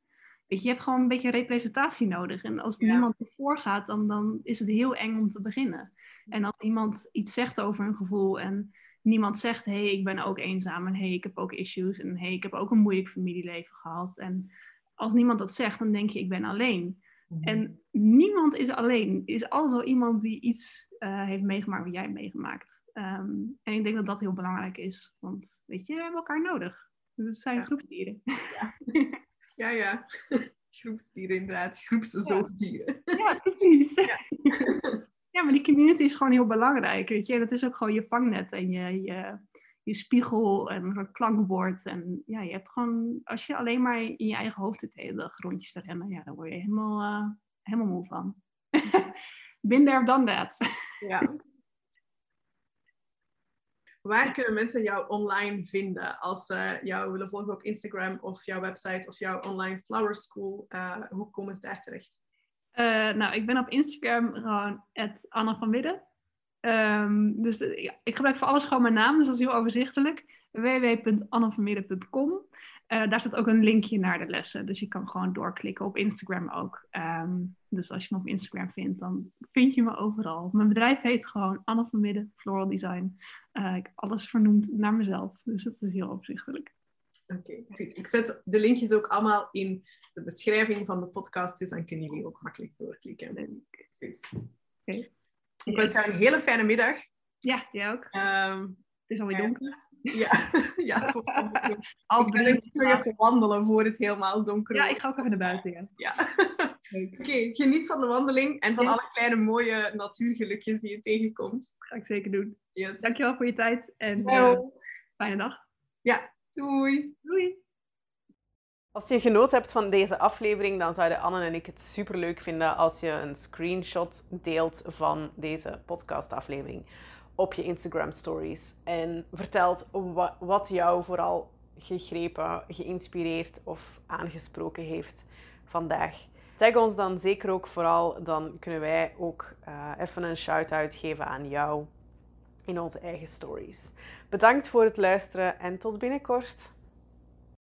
weet je, je hebt gewoon een beetje representatie nodig. En als niemand ervoor gaat, dan, dan is het heel eng om te beginnen. En als iemand iets zegt over een gevoel en niemand zegt, hé, hey, ik ben ook eenzaam en hé, hey, ik heb ook issues en hé, hey, ik heb ook een moeilijk familieleven gehad. En als niemand dat zegt, dan denk je, ik ben alleen. Mhm. En niemand is alleen. Er is altijd wel iemand die iets uh, heeft meegemaakt wat jij hebt meegemaakt. Um, en ik denk dat dat heel belangrijk is. Want weet je, we hebben elkaar nodig. We zijn ja. groepsdieren. Ja, ja. ja. groepsdieren inderdaad. Groepszoogdieren. Ja, ja precies. Ja. ja. maar die community is gewoon heel belangrijk. Weet je? Dat is ook gewoon je vangnet en je, je, je spiegel en een klankbord. En ja, je hebt gewoon, als je alleen maar in je eigen hoofd de hele rondjes te rennen, ja, dan word je helemaal, uh, helemaal moe van. Been there, done that. ja. Waar kunnen mensen jou online vinden als ze jou willen volgen op Instagram of jouw website of jouw online flower school? Uh, hoe komen ze daar terecht? Uh, nou, ik ben op Instagram gewoon Anna van Widden. Um, dus eh, ik gebruik voor alles gewoon mijn naam, dus dat is heel overzichtelijk. www.annevermidden.com uh, eh, Daar staat ook een linkje naar de lessen, dus je kan gewoon doorklikken op Instagram ook. Um, dus als je me op Instagram vindt, dan vind je me overal. Mijn bedrijf heet gewoon Anne van Midden, Floral Design. Uh, ik alles vernoemd naar mezelf, dus dat is heel overzichtelijk. Oké, goed. Ik zet de linkjes ook allemaal in de beschrijving van de podcast, dus dan kunnen jullie ook makkelijk doorklikken. Goed. Okay. Ik wens jou een hele fijne middag. Ja, jij ook. Um, het is alweer donker. Ja, ja het wordt Al Ik drie. nog even wandelen voor het helemaal donker Ja, wordt. ik ga ook even naar buiten. Ja. Ja. Oké, geniet van de wandeling en van Yes. alle kleine mooie natuurgelukjes die je tegenkomt. ga ik zeker doen. Yes. Dankjewel voor je tijd en ook. fijne dag. Doei. Doei! Als je genoten hebt van deze aflevering, dan zouden Anne en ik het superleuk vinden als je een screenshot deelt van deze podcastaflevering op je Instagram stories. En vertelt wa- wat jou vooral gegrepen, geïnspireerd of aangesproken heeft vandaag. Tag ons dan zeker ook vooral, dan kunnen wij ook eh, even een shout-out geven aan jou in onze eigen stories. Bedankt voor het luisteren en tot binnenkort.